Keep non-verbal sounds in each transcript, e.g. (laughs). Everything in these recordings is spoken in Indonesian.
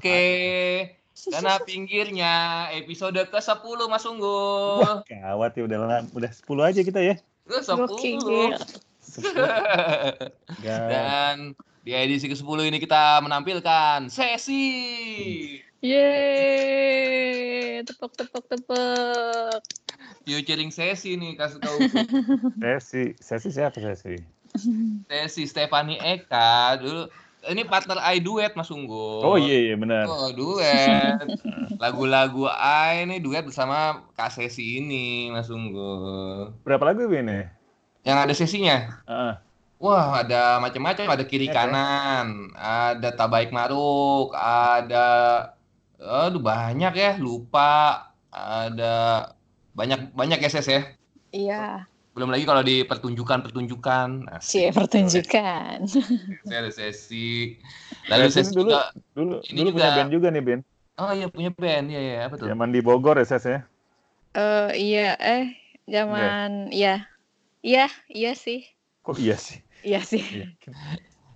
Oke. Karena pinggirnya episode ke-10 Mas Unggul. Wah, gawat ya udah udah 10 aja kita ya. Ke-10. Gokil. (laughs) Gawat. Dan di edisi ke-10 ini kita menampilkan sesi. Yeay, tepuk tepuk tepuk. Featuring sesi nih kasih tahu. Sesi, sesi siapa sesi? sesi Stefani Eka dulu. Ini partner I duet Mas Unggul. Oh iya iya benar. Oh, duet. Lagu-lagu I ini duet bersama Kak Sesi ini, Mas Unggul. Berapa lagu ini? Yang ada sesinya? Heeh. Wah, ada macam-macam, ada kiri Iya, kanan, ada Tabaik Maruk, ada aduh banyak ya, lupa. Ada banyak banyak SS ya. Iya, Belum lagi kalau di pertunjukan-pertunjukan. Nah, cie pertunjukan. (laughs) ada sesi. Lalu Sesi sesi dulu. juga. Dulu Ini dulu punya juga- band juga nih Ben. Oh iya punya band, iya ya, apa tuh? Zaman di Bogor ya Ses ya. Eh iya, eh zaman iya. Iya, iya sih. Kok iya sih? Iya sih. Iya.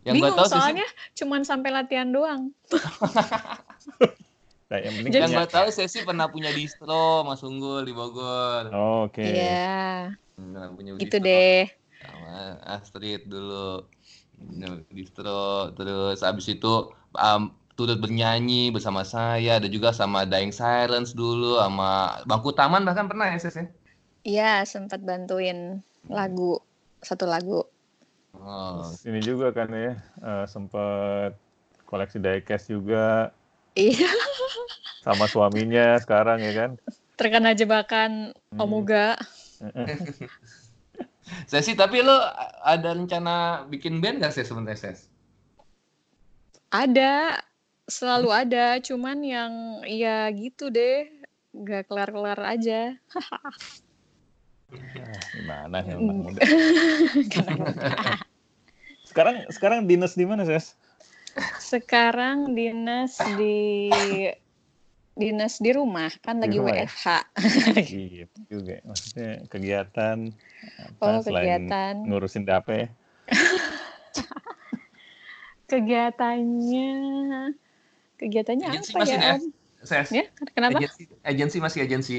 Yang gua Bingung tahu soalnya cuman sampai latihan doang. (laughs) Nah, yang penting yang gua tahu sesi pernah punya distro Mas Unggul di Bogor. Oh, Oke. Iya, Pernah punya itu distro. deh. sama Astrid dulu distro terus abis itu um, turut bernyanyi bersama saya ada juga sama Dying Silence dulu sama Bangku Taman bahkan pernah ya Ses ya? Iya, sempat bantuin lagu satu lagu. Oh, Ini juga kan ya, eh, sempet koleksi diecast juga Iya, sama suaminya sekarang ya kan. terkena jebakan Hmm. Omuga. (laughs) Sesi tapi lo ada rencana bikin band gak sih sebenarnya Ses? Ada, selalu ada, cuman yang ya gitu deh, gak kelar-kelar aja. Ah, (laughs) gimana ya muda. (laughs) Sekarang sekarang dinas di mana, Ses? Sekarang dinas di dinas di rumah kan Di lagi rumah ya? WFH. (laughs) Gitu juga. Maksudnya kegiatan apa Oh, selain kegiatan. ngurusin DAP. (laughs) Kegiatannya kegiatannya Agensi apa masih ya, Om? Ses? Ya, kenapa? Agensi, agensi masih agensi?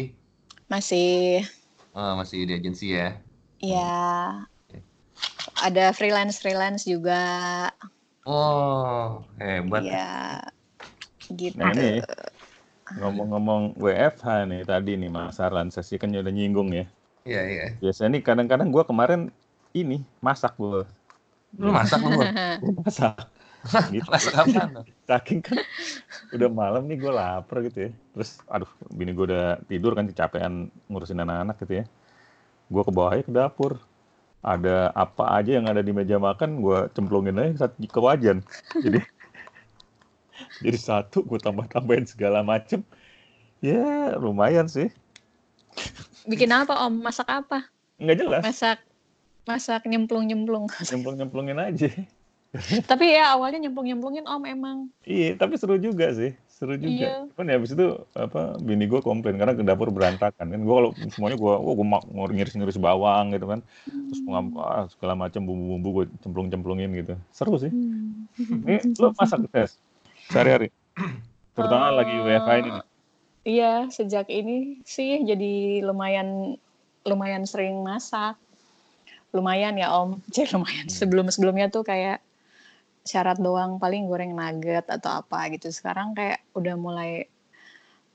Masih Oh, masih di agensi ya? ya ada freelance-freelance juga. Oh, hebat. Ya gitu. Nah ini ngomong-ngomong WFH nih tadi nih Mas Arlan sesi kan udah nyinggung ya. Iya, iya. Biasanya nih kadang-kadang gua kemarin ini masak gua. Lu masak lu? (laughs) Masak. (laughs) gitu. Masak apa? Saking kan udah malam nih gue lapar gitu ya. Terus aduh bini gue udah tidur kan kecapean ngurusin anak-anak gitu ya. Gue ke bawah aja ke dapur. Ada apa aja yang ada di meja makan gue cemplungin aja ke wajan. (laughs) Jadi jadi satu gue tambah-tambahin segala macem. Ya lumayan sih. Bikin apa Om? Masak apa? Nggak jelas. Masak masak nyemplung-nyemplung. (laughs) Nyemplung-nyemplungin aja. Tapi ya awalnya nyemplung-nyemplungin Om emang. Iya, tapi seru juga sih. Seru juga. Iya. Cuman ya habis itu apa bini gue komplain karena ke dapur berantakan kan. Gue kalau semuanya gue oh, gue ngiris-ngiris bawang gitu kan. Terus ngam- ah, segala macam bumbu-bumbu gue cemplung-cemplungin gitu. Seru sih. Hmm. Ini lo masak tes sehari-hari. Terutama lagi WFH ini nih. Iya, sejak ini sih jadi lumayan lumayan sering masak. Lumayan ya Om. (laughs) Jadi lumayan. Sebelum-sebelumnya tuh kayak syarat doang paling goreng nugget atau apa gitu. Sekarang kayak udah mulai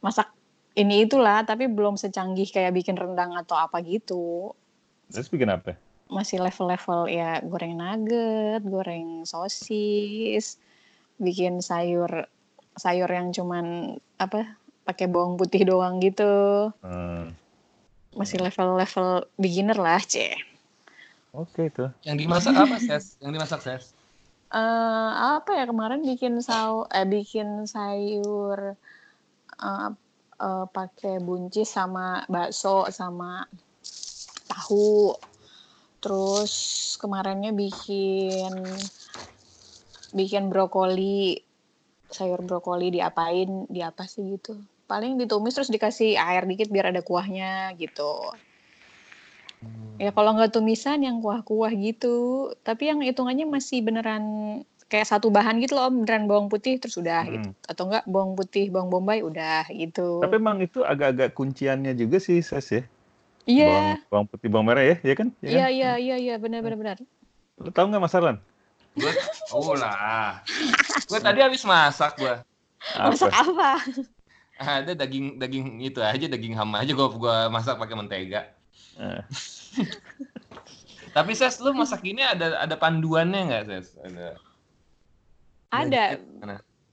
masak ini itulah tapi belum secanggih kayak bikin rendang atau apa gitu. Terus bikin apa? Masih level-level ya goreng nugget, goreng sosis, bikin sayur sayur yang cuman apa pakai bawang putih doang gitu. Hmm, Masih level-level beginner lah, C. Oke itu. Yang dimasak apa, Ses? Yang dimasak, Ses? Eh apa ya kemarin bikin sau eh bikin sayur eh eh, pakai buncis sama bakso sama tahu. Terus kemarinnya bikin bikin brokoli sayur brokoli diapain di apa sih gitu. Paling ditumis terus dikasih air dikit biar ada kuahnya gitu Ya kalau nggak tumisan yang kuah-kuah gitu. Tapi yang hitungannya masih beneran kayak satu bahan gitu loh om beneran bawang putih terus udah Hmm. gitu atau enggak bawang putih bawang bombay udah gitu Tapi emang itu agak-agak kunciannya juga sih, Ses ya. iya Bawang, bawang putih, bawang merah ya, ya kan? Ya iya kan? iya iya iya benar benar benar Lu tahu nggak Mas Arlan? Gue, oh lah. Gue tadi habis masak gue. masak Apa? apa Ada daging daging itu aja daging hama aja gue gua masak pakai mentega. Eh, (laughs) Tapi ses lu masak ini ada ada panduannya nggak ses? Ada. ada?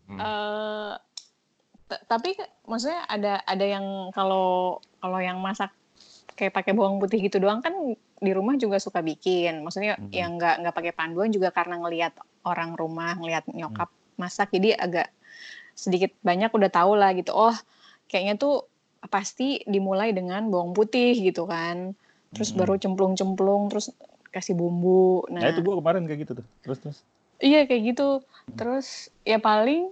Hmm. eh tapi maksudnya ada ada yang kalau kalau yang masak kayak pakai bawang putih gitu doang kan di rumah juga suka bikin maksudnya Mhm. yang nggak nggak pakai panduan juga karena ngelihat orang rumah ngelihat nyokap masak jadi agak sedikit banyak udah tahu lah gitu oh kayaknya tuh pasti dimulai dengan bawang putih gitu kan terus Mhm. baru cemplung-cemplung terus kasih bumbu Nah, itu gua kemarin kayak gitu tuh. Terus terus. Iya kayak gitu. Terus ya paling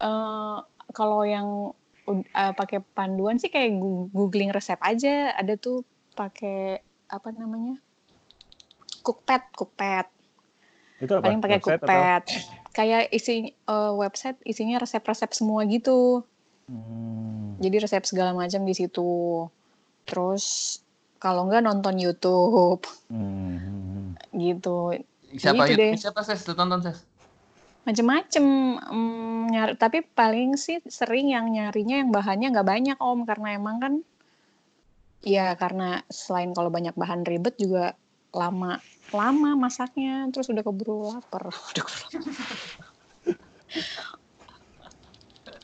eh kalau yang eh, pakai panduan sih kayak googling resep aja. Ada tuh pakai apa namanya? Cookpad, Cookpad. Itu apa? Paling pakai Website atau- Cookpad. Kayak isi eh, website isinya resep-resep semua gitu. Hmm. Jadi resep segala macam di situ. Terus kalau enggak nonton YouTube Hmm. gitu. Siapa gitu YouTube? deh. Siapa ses? Tonton ses? macem-macem mm, nyari tapi paling sih sering yang nyarinya yang bahannya nggak banyak om karena emang kan ya karena selain kalau banyak bahan ribet juga lama lama masaknya terus udah keburu lapar (laughs) Udah keburu lapar.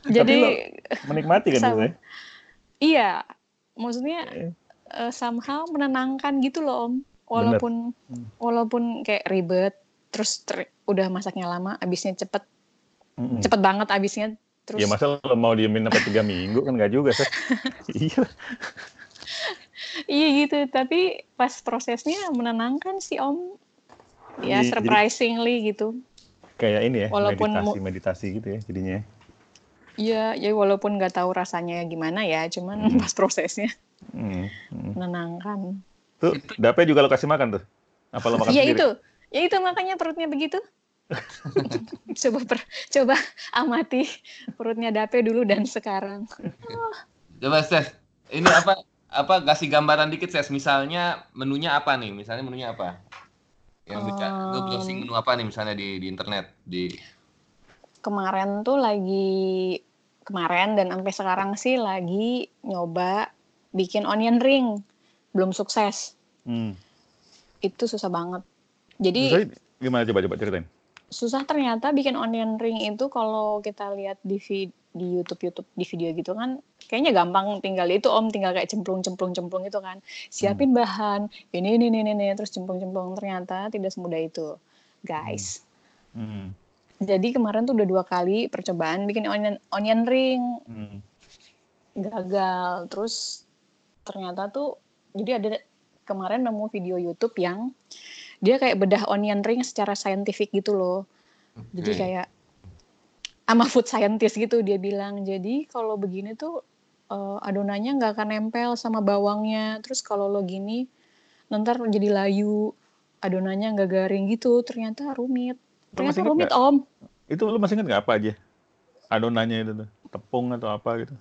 (laughs) jadi Menikmati kan itu ya? iya maksudnya Eh, eh, somehow menenangkan gitu loh om walaupun Hmm. walaupun kayak ribet terus ter- udah masaknya lama abisnya cepet mm-mm. cepet banget abisnya terus Ya masa lo mau diemin sampai tiga minggu kan nggak juga, (laughs) iya. Iya gitu, tapi pas prosesnya menenangkan sih Om. Ya Iya, jadi- surprisingly gitu. Kayak ini ya, Walaupun meditasi-meditasi gitu ya jadinya. Iya, ya walaupun nggak tahu rasanya gimana ya, cuman Hmm. pas prosesnya Hmm. hmm. menenangkan. Tuh, Dape juga lo kasih makan tuh? Apa lo makan Iya sendiri? itu, ya itu makanya perutnya begitu. (laughs) coba per- coba amati perutnya Dape dulu dan sekarang. Coba ses. Ini apa apa kasih gambaran dikit ses. Misalnya menunya apa nih? Misalnya menunya apa? Yang bisa Um, browsing menu apa nih misalnya di di internet di Kemarin tuh lagi kemarin dan sampai sekarang sih lagi nyoba bikin onion ring. Belum sukses. Hmm. Itu susah banget. Jadi Susah gimana coba-coba ceritain? susah ternyata bikin onion ring itu kalau kita lihat di vid- di YouTube YouTube di video gitu kan kayaknya gampang tinggal itu om tinggal kayak cemplung cemplung cemplung itu kan siapin bahan ini ini ini ini terus cemplung cemplung ternyata tidak semudah itu guys Hmm. Jadi kemarin tuh udah dua kali percobaan bikin onion onion ring. Hmm. gagal. Terus ternyata tuh jadi ada kemarin nemu video YouTube yang dia kayak bedah onion ring secara saintifik gitu loh. Jadi Oke. kayak sama food scientist gitu dia bilang. Jadi kalau begini tuh eh, adonannya nggak akan nempel sama bawangnya. Terus kalau lo gini nanti jadi layu adonannya nggak garing gitu. Ternyata rumit ternyata rumit om Itu lo masih ingat nggak apa aja? Adonannya itu tuh, tepung atau apa gitu?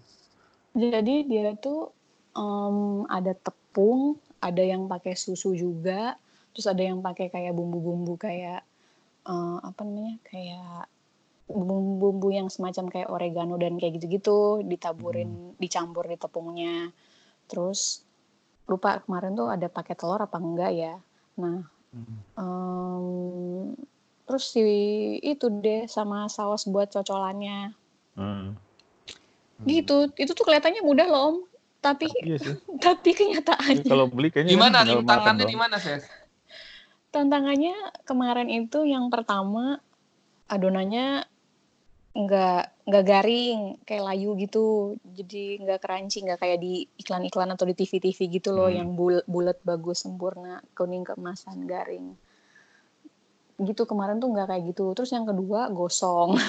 Jadi dia tuh em, ada tepung, ada yang pakai susu juga, terus ada yang pakai kayak bumbu-bumbu kayak eh, apa namanya kayak bumbu-bumbu yang semacam kayak oregano dan kayak gitu-gitu ditaburin, dicampur di tepungnya. Terus lupa kemarin tuh ada pakai telur apa enggak ya. Nah, em, terus si itu deh sama saus buat cocolannya. Hmm. Gitu. Itu tuh kelihatannya mudah loh, Om. Tapi (laughs) Iya sih. (laughs) tapi kenyataannya Kalau beli kayaknya Gimana makan di mana, Ses? tantangannya kemarin itu yang pertama adonannya nggak nggak garing kayak layu gitu jadi nggak crunchy nggak kayak di iklan-iklan atau di TV-TV gitu loh Hmm. yang bul- bulat bagus sempurna kuning keemasan garing gitu kemarin tuh nggak kayak gitu terus yang kedua gosong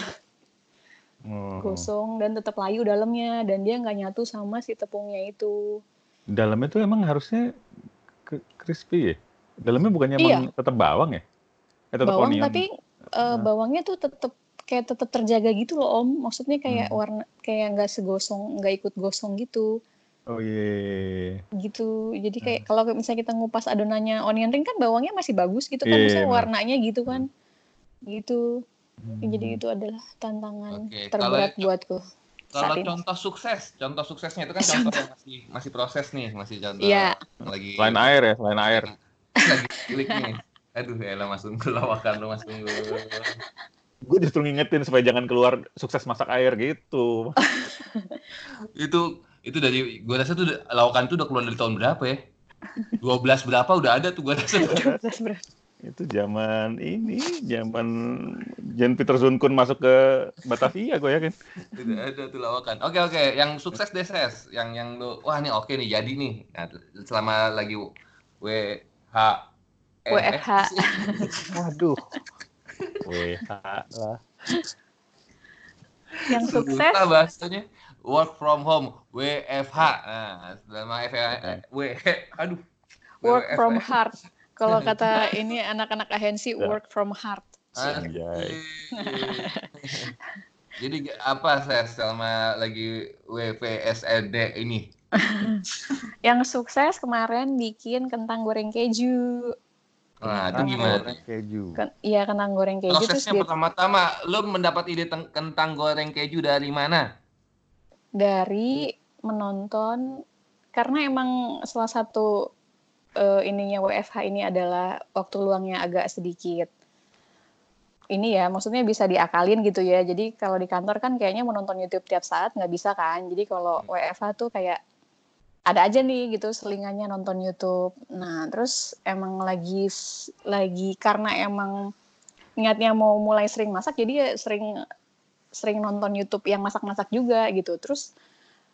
Oh. gosong dan tetap layu dalamnya dan dia nggak nyatu sama si tepungnya itu Dalamnya tuh emang harusnya crispy ya? Dalamnya bukannya Iya. emang tetap bawang ya? Eh, tetap bawang onion. tapi Nah. bawangnya tuh tetep kayak tetep terjaga gitu loh om. Maksudnya kayak Hmm. warna kayak nggak segosong, nggak ikut gosong gitu. Oh iya. gitu jadi Hmm. kayak kalau misalnya kita ngupas adonannya onion ring kan bawangnya masih bagus gitu kan Iya, misalnya warnanya gitu kan gitu Hmm. jadi itu adalah tantangan Oke, terberat kalau- buatku Kalau ini. contoh sukses, contoh suksesnya itu kan contoh yang masih masih proses nih, masih contoh Iya. lagi Selain air ya, selain air. (laughs) lagi klik nih. Aduh, elah Mas Unggul lawakan lu Mas Unggul. Gue justru ngingetin supaya jangan keluar sukses masak air gitu. itu itu dari gua rasa tuh lawakan tuh udah keluar dari tahun berapa ya? 12 berapa udah ada tuh gua rasa. (laughs) Itu zaman ini, zaman Jen Peter Zunkun masuk ke Batavia gue yakin. Udah ada tuh lawakan. Oke oke, yang sukses deses, yang yang lu wah ini oke nih jadi nih. Nah, selama lagi WH eh, WFH. Waduh. WH lah. Yang Susah sukses? bahasanya. Work from home WFH nah selama F W aduh. Work WFH. from heart. Kalau (laughs) kata ini anak-anak agensi Ya. work from heart. Anjay. (laughs) jadi apa saya selama lagi WPSLD ini? (laughs) Yang sukses kemarin bikin kentang goreng keju nah itu Kentang gimana goreng Keju. Ken- iya kentang goreng keju prosesnya pertama-tama lo mendapat ide kentang goreng keju dari mana? Dari menonton karena emang salah satu eh, ininya WFH ini adalah waktu luangnya agak sedikit. Ini ya maksudnya bisa diakalin gitu ya. Jadi kalau di kantor kan kayaknya menonton YouTube tiap saat nggak bisa kan? Jadi kalau WFH tuh kayak ada aja nih gitu selingannya nonton YouTube. Nah terus emang lagi lagi karena emang niatnya mau mulai sering masak jadi ya sering sering nonton YouTube yang masak-masak juga gitu. Terus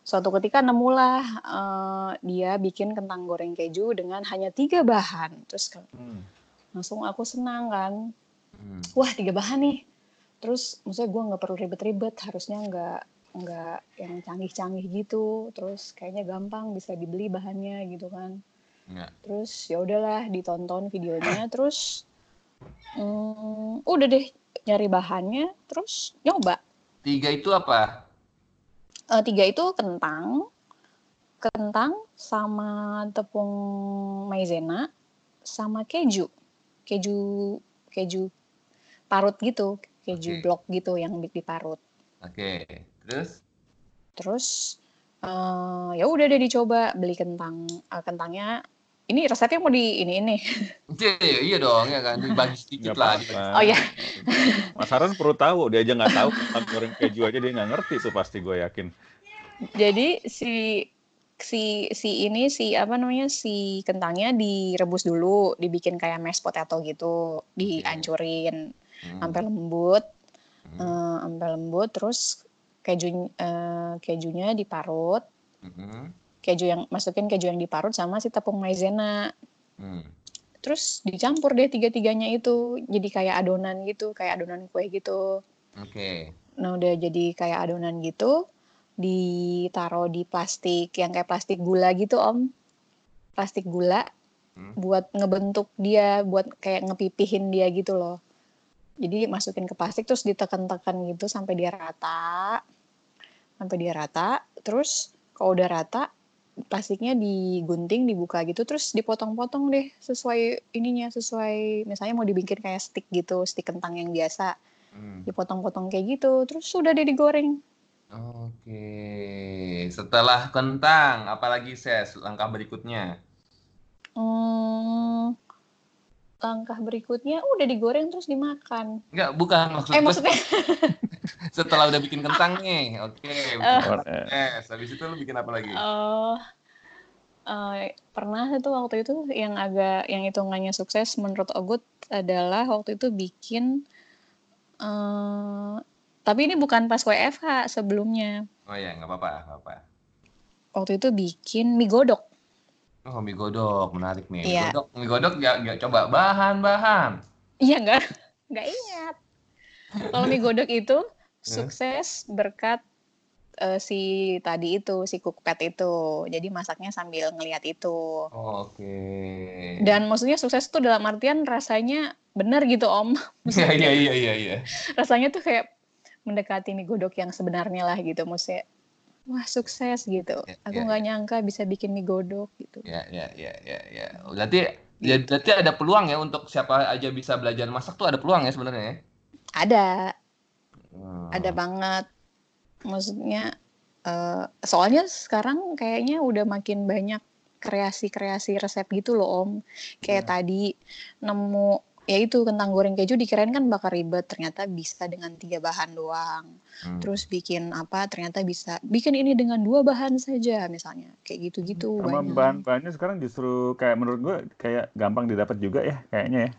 suatu ketika nemulah eh, dia bikin kentang goreng keju dengan hanya tiga bahan. Terus Hmm. langsung aku senang kan. Hmm. wah tiga bahan nih. Terus maksudnya gue nggak perlu ribet-ribet harusnya nggak nggak yang canggih-canggih gitu terus kayaknya gampang bisa dibeli bahannya gitu kan Ya. terus ya udahlah ditonton videonya (coughs) terus hmm, udah deh nyari bahannya terus nyoba tiga itu apa Eh, tiga itu kentang, kentang sama tepung maizena sama keju, keju keju parut gitu, keju Oke. blok gitu yang di- diparut. oke terus Terus eh, ya udah deh dicoba beli kentang, eh, kentangnya. Ini resepnya mau di ini ini. (laughs) iya, iya dong ya kan dibagi sedikit lah apa-apa. Oh ya, Mas Haran perlu tahu, dia aja nggak tahu kentang goreng keju aja dia nggak ngerti tuh pasti gue yakin. jadi si si si ini si apa namanya si kentangnya direbus dulu, dibikin kayak mashed potato gitu, dihancurin Hmm. sampai lembut. Hmm. eh, sampai lembut terus keju eh, kejunya diparut. Hmm. keju yang masukin keju yang diparut sama si tepung maizena. Hmm. terus dicampur deh tiga-tiganya itu jadi kayak adonan gitu kayak adonan kue gitu. Oke. Nah udah jadi kayak adonan gitu ditaruh di plastik yang kayak plastik gula gitu om. Plastik gula Hmm. buat ngebentuk dia buat kayak ngepipihin dia gitu loh. Jadi masukin ke plastik terus ditekan-tekan gitu sampai dia rata sampai dia rata terus kalau udah rata plastiknya digunting dibuka gitu terus dipotong-potong deh sesuai ininya sesuai misalnya mau dibikin kayak stick gitu stick kentang yang biasa Hmm. dipotong-potong kayak gitu terus sudah deh digoreng Oke, setelah kentang, apalagi ses langkah berikutnya? hmm, langkah berikutnya udah digoreng terus dimakan Enggak, bukan maksud eh maksudnya (laughs) setelah udah bikin kentang (laughs) nih. Oke, Eh. Eh, es. Habis itu lu bikin apa lagi? Oh, eh, pernah itu waktu itu yang agak yang hitungannya sukses menurut Ogut adalah waktu itu bikin eh tapi ini bukan pas WFH sebelumnya. Oh ya, nggak apa-apa, nggak apa. Waktu itu bikin mie godok. Oh, mie godok, menarik nih. Mie Iya. godok, mie godok nggak nggak coba bahan-bahan. Iya nggak? Nggak ingat. Kalau mie godok itu sukses berkat eh, si tadi itu si cookpad itu. Jadi masaknya sambil ngelihat itu. Oke. Dan maksudnya sukses itu dalam artian rasanya bener gitu om. (laughs) Iya iya iya iya iya. Rasanya tuh kayak mendekati mie godok yang sebenarnya lah gitu. Maksudnya wah sukses gitu. Ya, Aku ya, nggak nyangka bisa bikin mie godok gitu. Ya ya ya ya ya. Berarti ya, berarti ada peluang ya untuk siapa aja bisa belajar masak tuh ada peluang ya sebenarnya ya. Ada, Hmm. ada banget. Maksudnya eh, soalnya sekarang kayaknya udah makin banyak kreasi-kreasi resep gitu loh om. Kayak Iya. tadi nemu ya itu kentang goreng keju dikirain kan bakal ribet ternyata bisa dengan tiga bahan doang Hmm. terus bikin apa ternyata bisa bikin ini dengan dua bahan saja misalnya kayak gitu-gitu Sama banyak bahan-bahannya sekarang justru kayak menurut gue kayak gampang didapat juga ya kayaknya ya.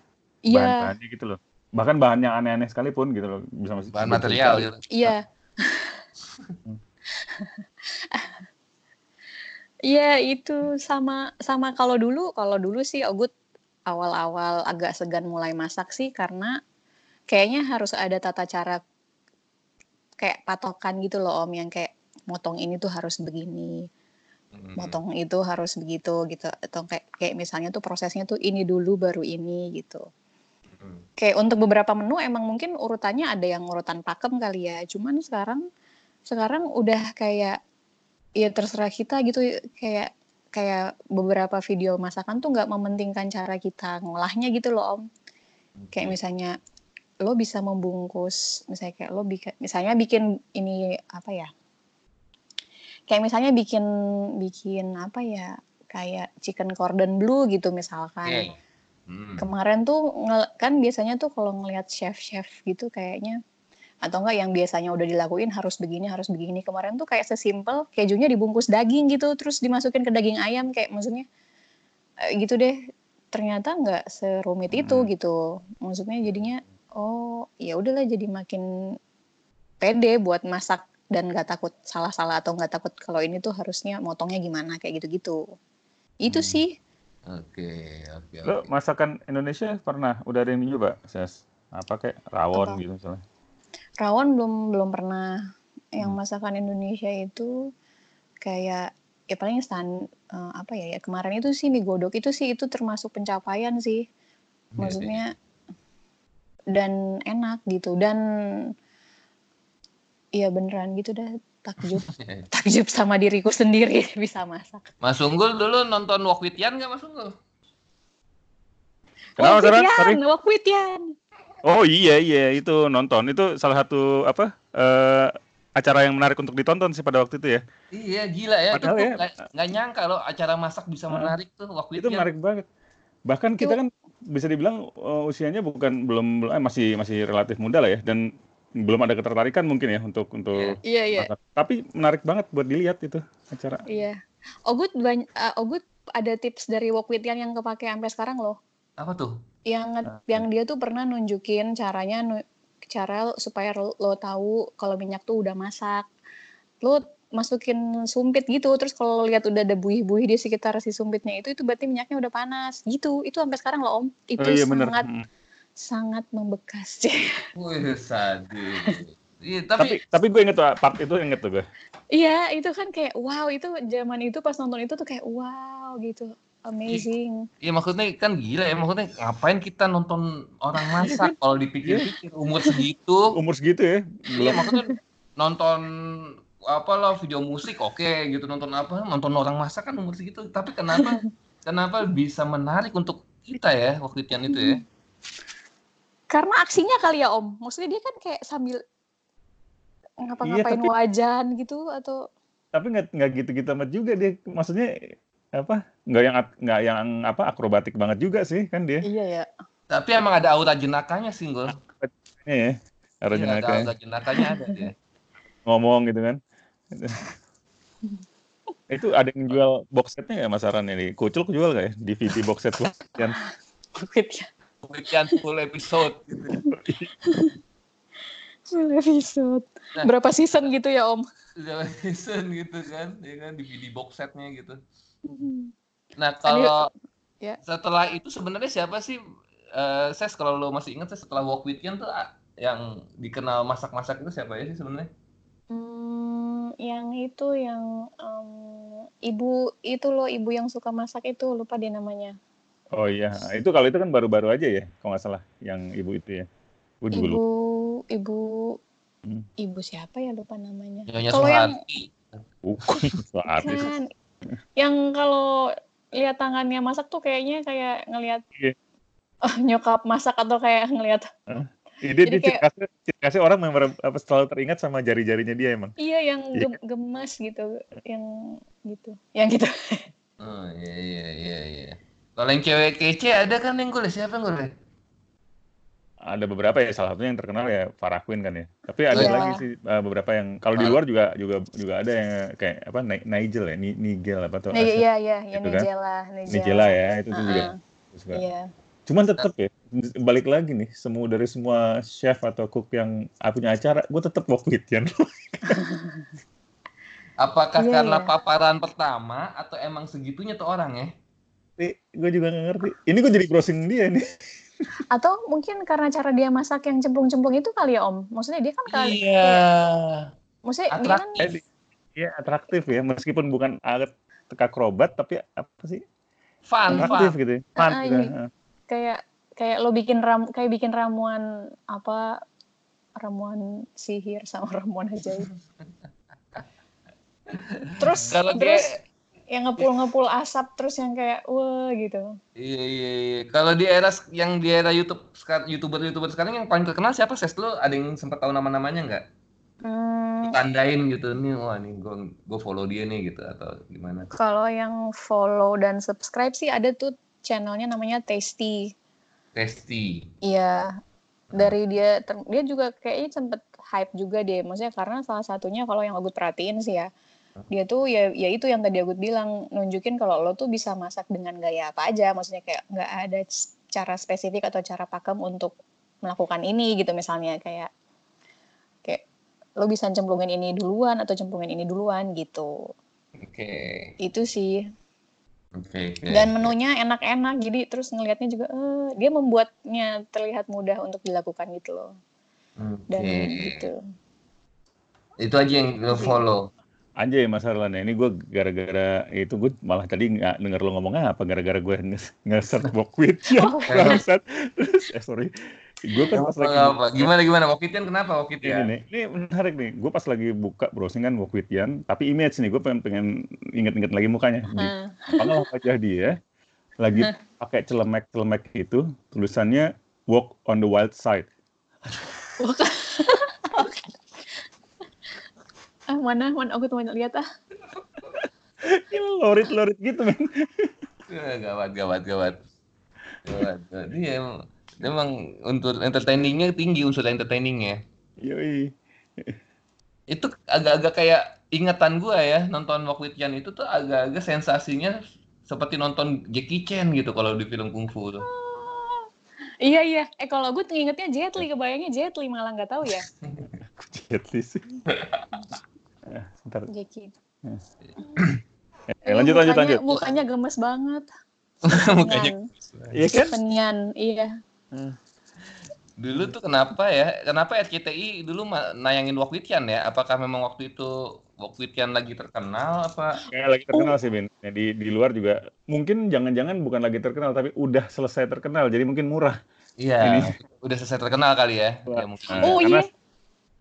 iya Bahan-bahannya gitu loh. Bahkan bahan yang aneh-aneh sekalipun gitu loh bisa masih bahan material gitu. iya (laughs) Iya itu sama sama kalau dulu kalau dulu sih Ogut awal-awal agak segan mulai masak sih karena kayaknya harus ada tata cara kayak patokan gitu loh Om yang kayak motong ini tuh harus begini Hmm. motong itu harus begitu gitu atau kayak kayak misalnya tuh prosesnya tuh ini dulu baru ini gitu Hmm. kayak untuk beberapa menu emang mungkin urutannya ada yang urutan pakem kali ya cuman sekarang sekarang udah kayak ya terserah kita gitu kayak kayak beberapa video masakan tuh nggak mementingkan cara kita ngolahnya gitu loh om. Kayak misalnya lo bisa membungkus misalnya kayak lo bikin misalnya bikin ini apa ya? Kayak misalnya bikin bikin apa ya? Kayak chicken cordon bleu gitu misalkan. Oke. Hmm. kemarin tuh kan biasanya tuh kalau ngelihat chef-chef gitu kayaknya atau enggak yang biasanya udah dilakuin harus begini harus begini kemarin tuh kayak sesimpel kejunya dibungkus daging gitu terus dimasukin ke daging ayam kayak maksudnya eh, gitu deh ternyata nggak serumit itu Hmm. gitu maksudnya jadinya oh ya udahlah jadi makin pede buat masak dan nggak takut salah-salah atau nggak takut kalau ini tuh harusnya motongnya gimana kayak gitu-gitu itu Hmm. sih Oke, oke, Lo oke. masakan Indonesia pernah udah ada yang nyoba, Ses? Apa kayak rawon Apa? gitu misalnya? Rawon belum belum pernah. Yang Hmm. masakan Indonesia itu kayak ya paling stand eh, apa ya ya kemarin itu sih mie godok itu sih itu termasuk pencapaian sih. Maksudnya dan enak gitu. Dan iya beneran gitu dah takjub. (laughs) Takjub sama diriku sendiri (laughs) bisa masak. Mas Unggul dulu nonton Yan nggak Mas Unggul? Kenapa, wakwitian. Oh iya iya itu nonton itu salah satu apa eh, acara yang menarik untuk ditonton sih pada waktu itu ya. Iya gila ya. Itu Padahal tuh ya- nggak nyangka loh acara masak bisa Heeh. menarik tuh Walk with Itu Yan. menarik banget. Bahkan kita kan bisa dibilang eh, usianya bukan belum belum- eh, masih masih relatif muda lah ya dan belum ada ketertarikan mungkin ya untuk untuk Iya iya masak. Tapi menarik banget buat dilihat itu acara. iya. Ogut bany- eh, Ogut ada tips dari wakwitian yang kepake sampai sekarang loh. Apa tuh? yang Ah, yang dia tuh pernah nunjukin caranya nu- cara supaya lo, lo tahu kalau minyak tuh udah masak. Lo masukin sumpit gitu terus kalau lo lihat udah ada buih-buih di sekitar si sumpitnya itu itu berarti minyaknya udah panas. Gitu. Itu sampai sekarang lo om. Itu Oh iya sangat Mm. sangat membekas (laughs) Wih, sadis. Iya, Tapi tapi tapi gue inget tuh part itu inget tuh gue. iya itu kan kayak wow itu zaman itu pas nonton itu tuh kayak wow gitu amazing. Iya maksudnya kan gila ya maksudnya ngapain kita nonton orang masak kalau dipikir-pikir? Umur segitu. Umur segitu ya. iya maksudnya nonton apa lah video musik oke gitu nonton apa nonton orang masak kan umur segitu. Tapi kenapa (laughs) kenapa bisa menarik untuk kita ya waktu itu itu ya? Karena aksinya kali ya om. Maksudnya dia kan kayak sambil ngapa-ngapain Iya, tapi- wajan gitu atau tapi nggak nggak gitu-gitu amat juga dia. Maksudnya apa? Nggak yang nggak yang apa akrobatik banget juga sih kan dia. Iya ya. Tapi emang ada aura jenakanya sih Gol. ya Iya, harus ada jenaka aura jenakanya ada dia. (laughs) Ngomong gitu kan. (laughs) Itu ada yang jual box setnya ya Mas Aran? Ini kucul jual gak ya? DVD box set kan Wakwitian Weekend full episode. Gitu. full episode. Nah. berapa season gitu ya om? Udah season gitu kan? Ya kan DVD box setnya gitu. Nah kalau ya. setelah itu sebenarnya siapa sih eh Ses kalau lo masih ingat Ses, setelah Walk With Yan tuh ah, yang dikenal masak-masak itu siapa ya sih sebenarnya? Hmm, yang itu yang em, ibu itu loh ibu yang suka masak itu lupa deh namanya Oh iya, itu kalau itu kan baru-baru aja ya, kalau nggak salah, yang ibu itu ya. Gue juga Ibu, ibu, Hmm. ibu siapa ya lupa namanya. Nyonya Kalau yang. Bukan, kan, yang kalau lihat tangannya masak tuh kayaknya kayak ngelihat Iya. oh, (laughs) nyokap masak atau kayak ngelihat Iya, dia, Jadi dia ciri khasnya, ciri khasnya orang memang apa, selalu teringat sama jari-jarinya dia emang. iya yang Iya. gem- gemes gitu, yang gitu, yang gitu. Oh iya iya iya iya. Kalau yang cewek kece ada kan yang gue siapa yang gue Ada beberapa ya, salah satunya yang terkenal ya Farah Queen kan ya. Tapi ada Iya. lagi sih uh, beberapa yang kalau di luar juga juga juga ada yang kayak apa Ni- Nigel ya, Ni- Nigel apa tuh? Nah, iya iya, ya Gitu kan? Nigella, Nigella ya, itu tuh juga. Uh-uh, suka. Iya. Cuman tetap ya, balik lagi nih, semua dari semua chef atau cook yang ah, punya acara, gue tetap with Yan. (laughs) Apakah Iya, karena iya. paparan pertama atau emang segitunya tuh orang ya? gue juga gak ngerti. Ini gue jadi browsing dia nih. Atau mungkin karena cara dia masak yang cemplung-cemplung itu kali ya Om. Maksudnya dia kan kali, Iya. maksudnya dia kan Atraktif. Iya atraktif ya, meskipun bukan alat akrobat, tapi apa sih? Fun, Atraktif fun. gitu ya. Fun Ah, juga. ini. Ah. kayak kayak lo bikin ram kayak bikin ramuan apa ramuan sihir sama (laughs) ramuan ajaib. (laughs) terus Kalau dia terus yang ngepul-ngepul asap terus yang kayak wah gitu. Iya iya iya. Kalau di era yang di era YouTube YouTuber YouTuber sekarang yang paling terkenal siapa? Ses lo ada yang sempat tahu nama-namanya nggak? Hmm, Tandain gitu nih, wah nih gue gue follow dia nih gitu atau gimana? kalau yang follow dan subscribe sih ada tuh channelnya namanya Tasty. Testi. Iya. Dari dia dia juga kayaknya sempet hype juga deh. Maksudnya karena salah satunya kalau yang aku perhatiin sih ya. Dia tuh ya ya itu yang tadi aku bilang nunjukin kalau lo tuh bisa masak dengan gaya apa aja. Maksudnya kayak nggak ada cara spesifik atau cara pakem untuk melakukan ini gitu misalnya kayak kayak lo bisa cemplungin ini duluan atau cemplungin ini duluan gitu. Oke. Itu sih. Oke oke. Dan menunya enak-enak jadi terus ngelihatnya juga eh, dia membuatnya terlihat mudah untuk dilakukan gitu loh. Dan Oke. gitu. Itu aja yang lo follow. Anjay Mas Arlan ya, ini gue gara-gara itu gue malah tadi nggak denger lo ngomong apa gara-gara gue nge- nge-search (laughs) walk with ya bangsat. Terus, eh sorry, gue kan pas lagi Apa, gimana gimana Wakitian kenapa ini Wakitian? nih, ini menarik nih. Gue pas lagi buka browsing kan walk with Yan, tapi image nih gue pengen pengen inget-inget lagi mukanya. Di Nah, Apakah wajah dia lagi pakai celemek-celemek itu tulisannya walk on the wild side. Ah mana mana aku tuh lihat ah. Ini lorit-lorit gitu men. Eh, Gawat gawat gawat. Gawat. Dia emang, dia emang untuk entertainingnya tinggi unsur entertainingnya. Yoi. Itu agak-agak kayak ingatan gua ya nonton Walk with Yan itu tuh agak-agak sensasinya seperti nonton Jackie Chan gitu kalau di film kungfu tuh. Iya iya. Eh kalau gue ingetnya Jet Li, kebayangnya Jet Li malah nggak tahu ya. (laughs) Jet Li sih. (laughs) Eh, Bentar. Jackie. Eh, lanjut lanjut mukanya, lanjut. Mukanya gemes banget. (laughs) Mukanya. Iya kan? Penyan, iya. Dulu tuh kenapa ya? Kenapa RCTI dulu nayangin Yan ya? Apakah memang waktu itu Yan lagi terkenal apa? Kayak lagi terkenal sih, Bin. Ya, di, di luar juga mungkin jangan-jangan bukan lagi terkenal tapi udah selesai terkenal jadi mungkin murah. Iya, Ini. udah selesai terkenal kali ya. Wah. ya mungkin. Oh karena-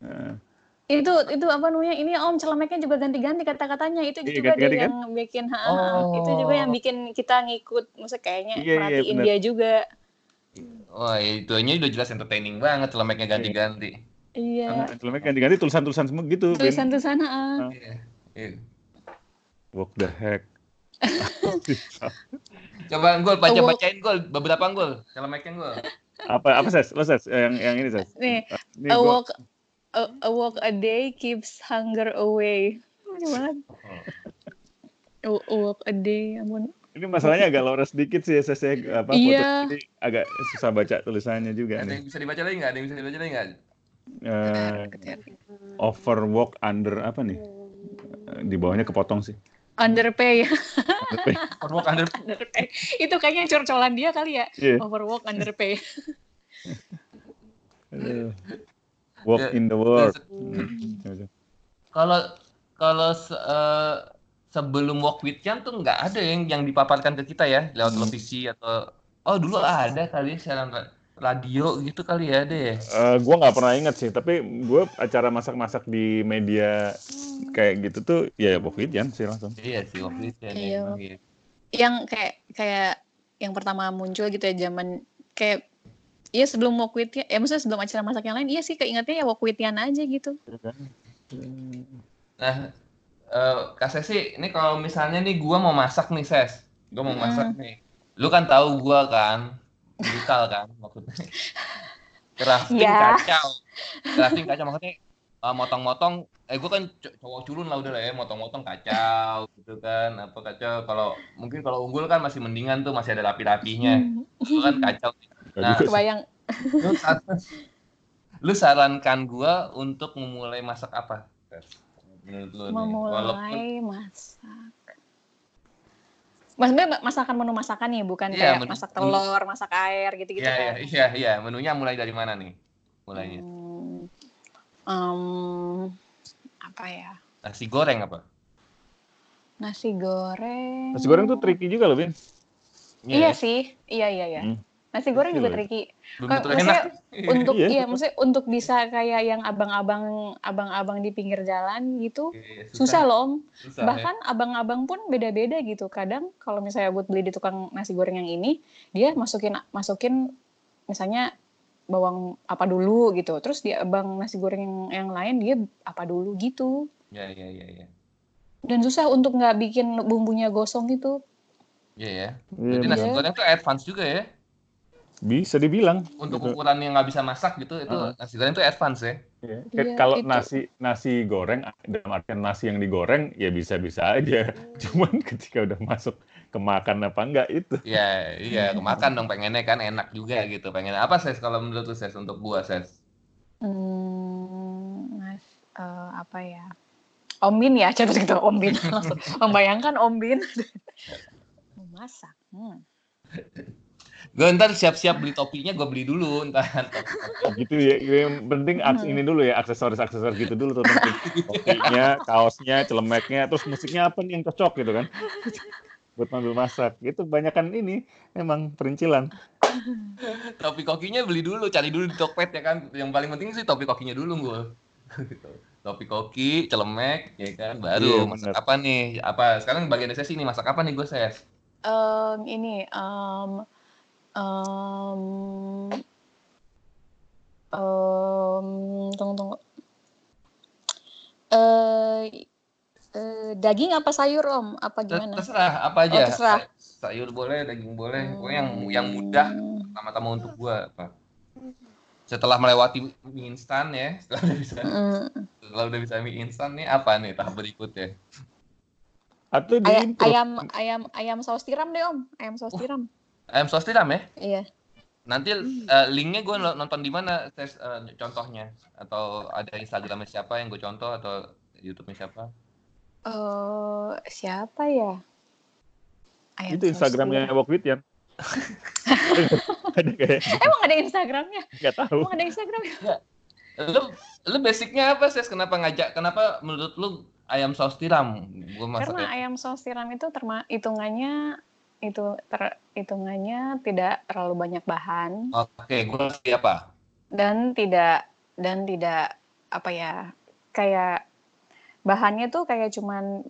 iya. Itu itu apa namanya? Ini Om celemeknya juga ganti-ganti kata-katanya. Itu Iya, juga dia kan? yang bikin ha, Oh. Itu juga yang bikin kita ngikut. Maksudnya kayaknya Iya, iya, merhatiin bener. dia juga. Wah, itu aja udah jelas entertaining banget celemeknya ganti-ganti. Iya. karena celemek ganti-ganti tulisan-tulisan semua gitu. Tulisan-tulisan ha. Iya. Iya. What the heck? (laughs) Coba gol baca Oh, bacain gol beberapa gol celemeknya gol. apa apa ses? Lo ses yang yang ini ses. Nih, Ini a gua- walk a, a walk a day keeps hunger away. Lucu banget. A, a walk a day, ampun. ini masalahnya agak lores dikit sih ses ya apa Iya. foto agak susah baca tulisannya juga Ada nih. yang bisa dibaca lagi nggak? Ada yang bisa dibaca lagi nggak? Eh, overwalk under apa nih? Eh, Di bawahnya kepotong sih. Underpay, Perwok under (laughs) underpay. (laughs) Itu kayaknya curcolan dia kali ya. Iya. Overwork, underpay. (laughs) Walk Ya, in the world. Hmm. Kalau kalau se- eh, sebelum Walk with Yan tuh nggak ada yang yang dipaparkan ke kita ya lewat Hmm. televisi atau Oh dulu ada kali siaran ra- radio gitu kali ya deh. Eh, gua nggak pernah inget sih, tapi gue acara masak-masak di media kayak gitu tuh ya Pokwidian sih langsung. Iya sih waktu itu ya. Iya. iya. Yang kayak kayak yang pertama muncul gitu ya zaman kayak Iya sebelum Wokwitian, ya maksudnya sebelum acara masak yang lain, iya sih keingetnya ya Wokwitian aja gitu. Nah, eh Kak Sesi, ini kalau misalnya nih gua mau masak nih, Ses. Gua mau Mm-mm. masak nih. Lu kan tahu gua kan, brutal kan maksudnya. Crafting Iya. kacau. Crafting kacau maksudnya eh, motong-motong eh gua kan co- cowok culun lah udah lah ya, motong-motong kacau gitu kan. Apa kacau kalau mungkin kalau unggul kan masih mendingan tuh masih ada rapi-rapinya. Lu kan kacau. Nah. Kebayang lu, lu sarankan gua untuk memulai masak apa? Menurut lu nih. Walaupun memulai masak. Maksudnya masakan menu masakan nih, bukan Iya, kayak menu- masak telur, masak air gitu-gitu Iya, iya, kan. iya, iya. Menunya mulai dari mana nih? Mulainya. Hmm, em, apa ya? Nasi goreng apa? Nasi goreng. Nasi goreng tuh tricky juga loh, Bin. Iya sih, iya iya iya. Hmm. Nasi goreng juga loh. tricky. Maksudnya enak. (laughs) Untuk Iya. iya, maksudnya untuk bisa kayak yang abang-abang abang-abang di pinggir jalan gitu, Iya, susah loh Om. susah, ya. Bahkan abang-abang pun beda-beda gitu. Kadang kalau misalnya buat beli di tukang nasi goreng yang ini, dia masukin masukin misalnya bawang apa dulu gitu. Terus di abang nasi goreng yang, yang lain dia apa dulu gitu. Iya, iya, iya, iya. Dan susah untuk nggak bikin bumbunya gosong gitu. Iya ya. Iya, Jadi nasi Iya. goreng tuh advance juga ya. Bisa dibilang. Untuk Gitu. ukuran yang nggak bisa masak gitu, itu Heeh. nasi goreng tuh advance ya. Iya. Iya, Kalau itu. nasi nasi goreng dalam artian nasi yang digoreng ya bisa-bisa aja. (laughs) Cuman ketika udah masuk ke makan apa enggak itu. Iya, iya, kemakan dong pengennya kan enak juga gitu. Pengen apa ses kalau menurut lu ses untuk gua ses? Hmm, mas, eh, apa ya? Ombin ya, (laughs) coba gitu Ombin langsung membayangkan Ombin (laughs) memasak. Hmm. Gue ntar siap-siap beli topinya, gue beli dulu ntar. gitu ya. Yang penting aks Hmm. ini dulu ya, aksesoris-aksesoris gitu dulu tuh. Topinya, kaosnya, celemeknya, terus musiknya apa nih yang cocok gitu kan. Buat sambil masak. Itu banyakan ini emang perincilan. Topi kokinya beli dulu, cari dulu di Tokped ya kan. Yang paling penting sih topi kokinya dulu gue. topi koki, celemek, ya kan. Baru Iya, masak bener. apa nih? Apa sekarang bagian sesi nih masak apa nih gue ses? Em, ini em, em, em, tunggu tunggu. Eh, eh, daging apa sayur Om? Apa gimana? Terserah apa aja. Oh, terserah. Say- Sayur boleh, daging boleh. Pokoknya yang yang mudah Hmm. pertama-tama untuk gua apa. Setelah melewati mie instan ya, setelah udah bisa Mm, setelah udah bisa mie instan nih apa nih tahap berikutnya? Atau di Ay- ayam ayam ayam saus tiram deh Om, ayam saus tiram. Ayam sos tiram ya? Iya. Nanti eh, linknya gue nonton di mana tes eh, contohnya atau ada Instagramnya siapa yang gue contoh atau YouTube-nya siapa? Eh, siapa ya? Ayam itu saus Instagramnya tiram. Wokwit ya. (laughs) ada kayak Emang ada Instagramnya? nggak tahu. Emang ada Instagramnya? Lu lu basicnya apa sih? Kenapa ngajak? Kenapa menurut lu ayam saus tiram? Gue masak Karena ayam saus tiram itu terma hitungannya itu hitungannya tidak terlalu banyak bahan Oke, gue siapa? dan tidak dan tidak apa ya kayak bahannya tuh kayak cuman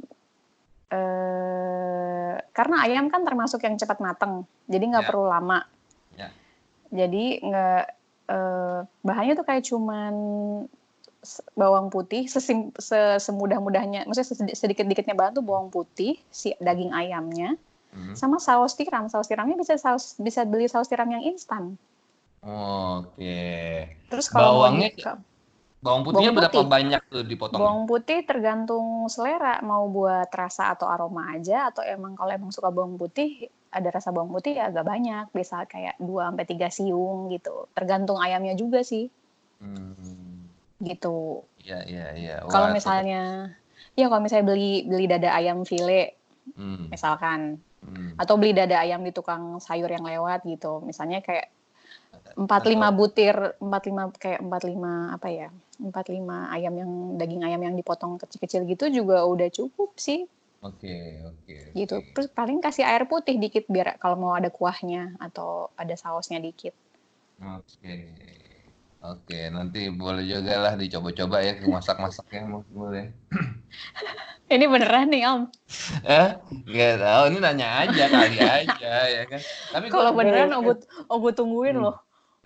eh karena ayam kan termasuk yang cepat mateng jadi nggak Ya. perlu lama Ya. jadi nggak eh, bahannya tuh kayak cuman bawang putih sesim, se- semudah-mudahnya maksudnya sedikit-dikitnya bahan tuh bawang putih si daging ayamnya Hmm. sama saus tiram saus tiramnya bisa saus bisa beli saus tiram yang instan Oke. terus kalau mau Bawangnya di- Bawang putihnya Bawang berapa putih. banyak tuh dipotong? Bawang putih tergantung selera mau buat rasa atau aroma aja atau emang kalau emang suka bawang putih ada rasa bawang putih ya agak banyak bisa kayak 2 sampai 3 siung gitu. Tergantung ayamnya juga sih Hmm. gitu. Iya, iya, iya. Kalau misalnya ya kalau misalnya beli beli dada ayam file Hmm. misalkan Hmm. atau beli dada ayam di tukang sayur yang lewat gitu. Misalnya kayak 45 butir, 45 kayak 45 apa ya? 45 ayam yang daging ayam yang dipotong kecil-kecil gitu juga udah cukup sih. Oke, oke. gitu. Terus paling kasih air putih dikit biar kalau mau ada kuahnya atau ada sausnya dikit. Oke. Oke, nanti boleh juga lah dicoba-coba ya masak-masaknya boleh. (laughs) Ini beneran nih Om. Eh, nggak tahu ini nanya aja kali (laughs) aja ya kan. Tapi Kalau beneran Om gue tungguin Hmm. loh.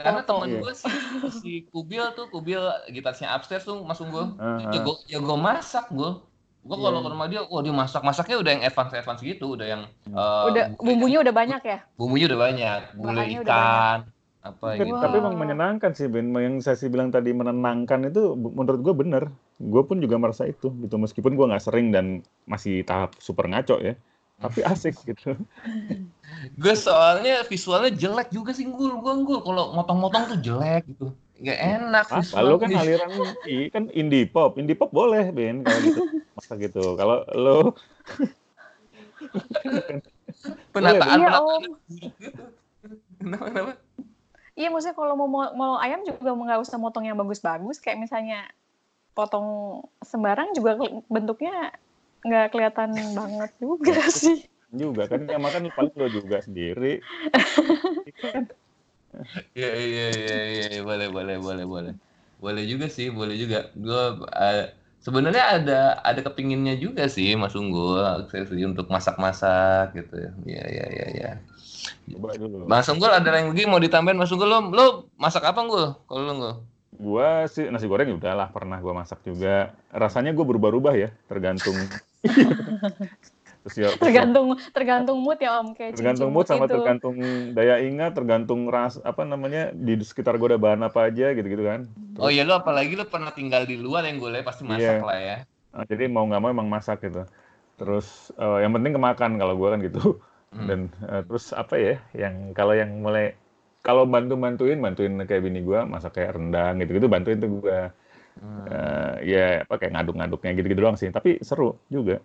karena temen Iya. gue sih si Kubil tuh Kubil gitarnya upstairs tuh masuk gue Ah, ah. jago jago masak gue gue kalau Iya. ke rumah dia wah dia masak masaknya udah yang advance advance gitu udah yang eh, Udah bumbunya udah banyak ya. bumbunya udah banyak gulai ikan apa Tapi- gitu Tapi Wah. emang menyenangkan sih Ben. Yang saya sih bilang tadi menenangkan itu menurut gue bener. Gue pun juga merasa itu gitu. Meskipun gue nggak sering dan masih tahap super ngaco ya. Tapi (laughs) asik gitu. gue soalnya visualnya jelek juga sih gul gue gul kalau motong-motong tuh jelek gitu nggak enak Ah, lo kan aliran (laughs) i- kan indie pop. Indie pop boleh Ben kalau gitu. Masa gitu. Kalau lo penataan Iya penataan Om. kenapa kenapa Iya maksudnya kalau mau mau mau ayam juga nggak usah motong yang bagus-bagus. Kayak misalnya potong sembarang juga bentuknya nggak kelihatan banget juga sih. juga kan yang makan paling lo juga sendiri. Iya iya iya iya iya, boleh boleh boleh boleh. Boleh juga sih boleh juga. Gue sebenarnya ada ada kepinginnya juga sih Mas Unggul sih untuk masak-masak gitu. Ya iya iya iya iya Coba dulu. Mas Unggul ada yang lagi mau ditambahin Mas Unggul lo lo masak apa Unggul kalau lo Unggul Gua sih nasi goreng ya udahlah pernah gua masak juga. Rasanya gue berubah-ubah ya, tergantung. (laughs) terus ya, terus ya, Tergantung tergantung mood ya Om kayak tergantung mood sama itu. tergantung daya ingat, tergantung ras apa namanya di sekitar gue ada bahan apa aja gitu-gitu kan. oh iya lo apalagi lo pernah tinggal di luar yang gue lihat pasti masak Iya. lah ya Nah, jadi mau nggak mau emang masak gitu. Terus eh, yang penting kemakan kalau gue kan gitu. Hmm. Dan eh, terus apa ya? Yang kalau yang mulai kalau bantu bantuin bantuin kayak bini gue masak kayak rendang gitu-gitu bantuin tuh gue. Hmm. Eh, ya apa kayak ngaduk-ngaduknya gitu-gitu doang sih. Tapi seru juga.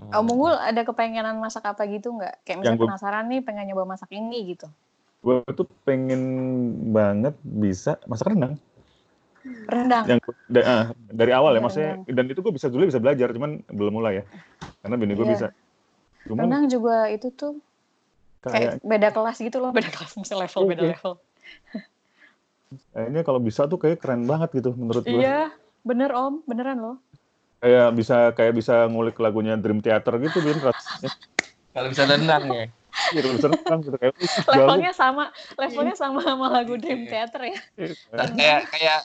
Om Unggul ada kepengenan masak apa gitu nggak? Kayak misalnya gua- penasaran nih pengen nyoba masak ini gitu. Gue tuh pengen banget bisa masak rendang. Rendang. Yang da- ah, dari awal ya, maksudnya dan itu gue bisa dulu bisa belajar, cuman belum mulai ya. Karena bini gue Iya. bisa. Cuman Rendang juga itu tuh kayak kayak beda kelas gitu loh, (laughs) beda kelas misalnya level, beda Iya. level. kayaknya kalau bisa tuh kayak keren banget gitu menurut gue. Iya, bener Om, beneran loh. Kayak bisa kayak bisa ngulik lagunya Dream Theater gitu bin rasanya. kalau bisa rendang ya Iya, bisa rendang gitu kayak. Levelnya sama, levelnya sama sama lagu Dream Iya. Theater ya. Kayak kayak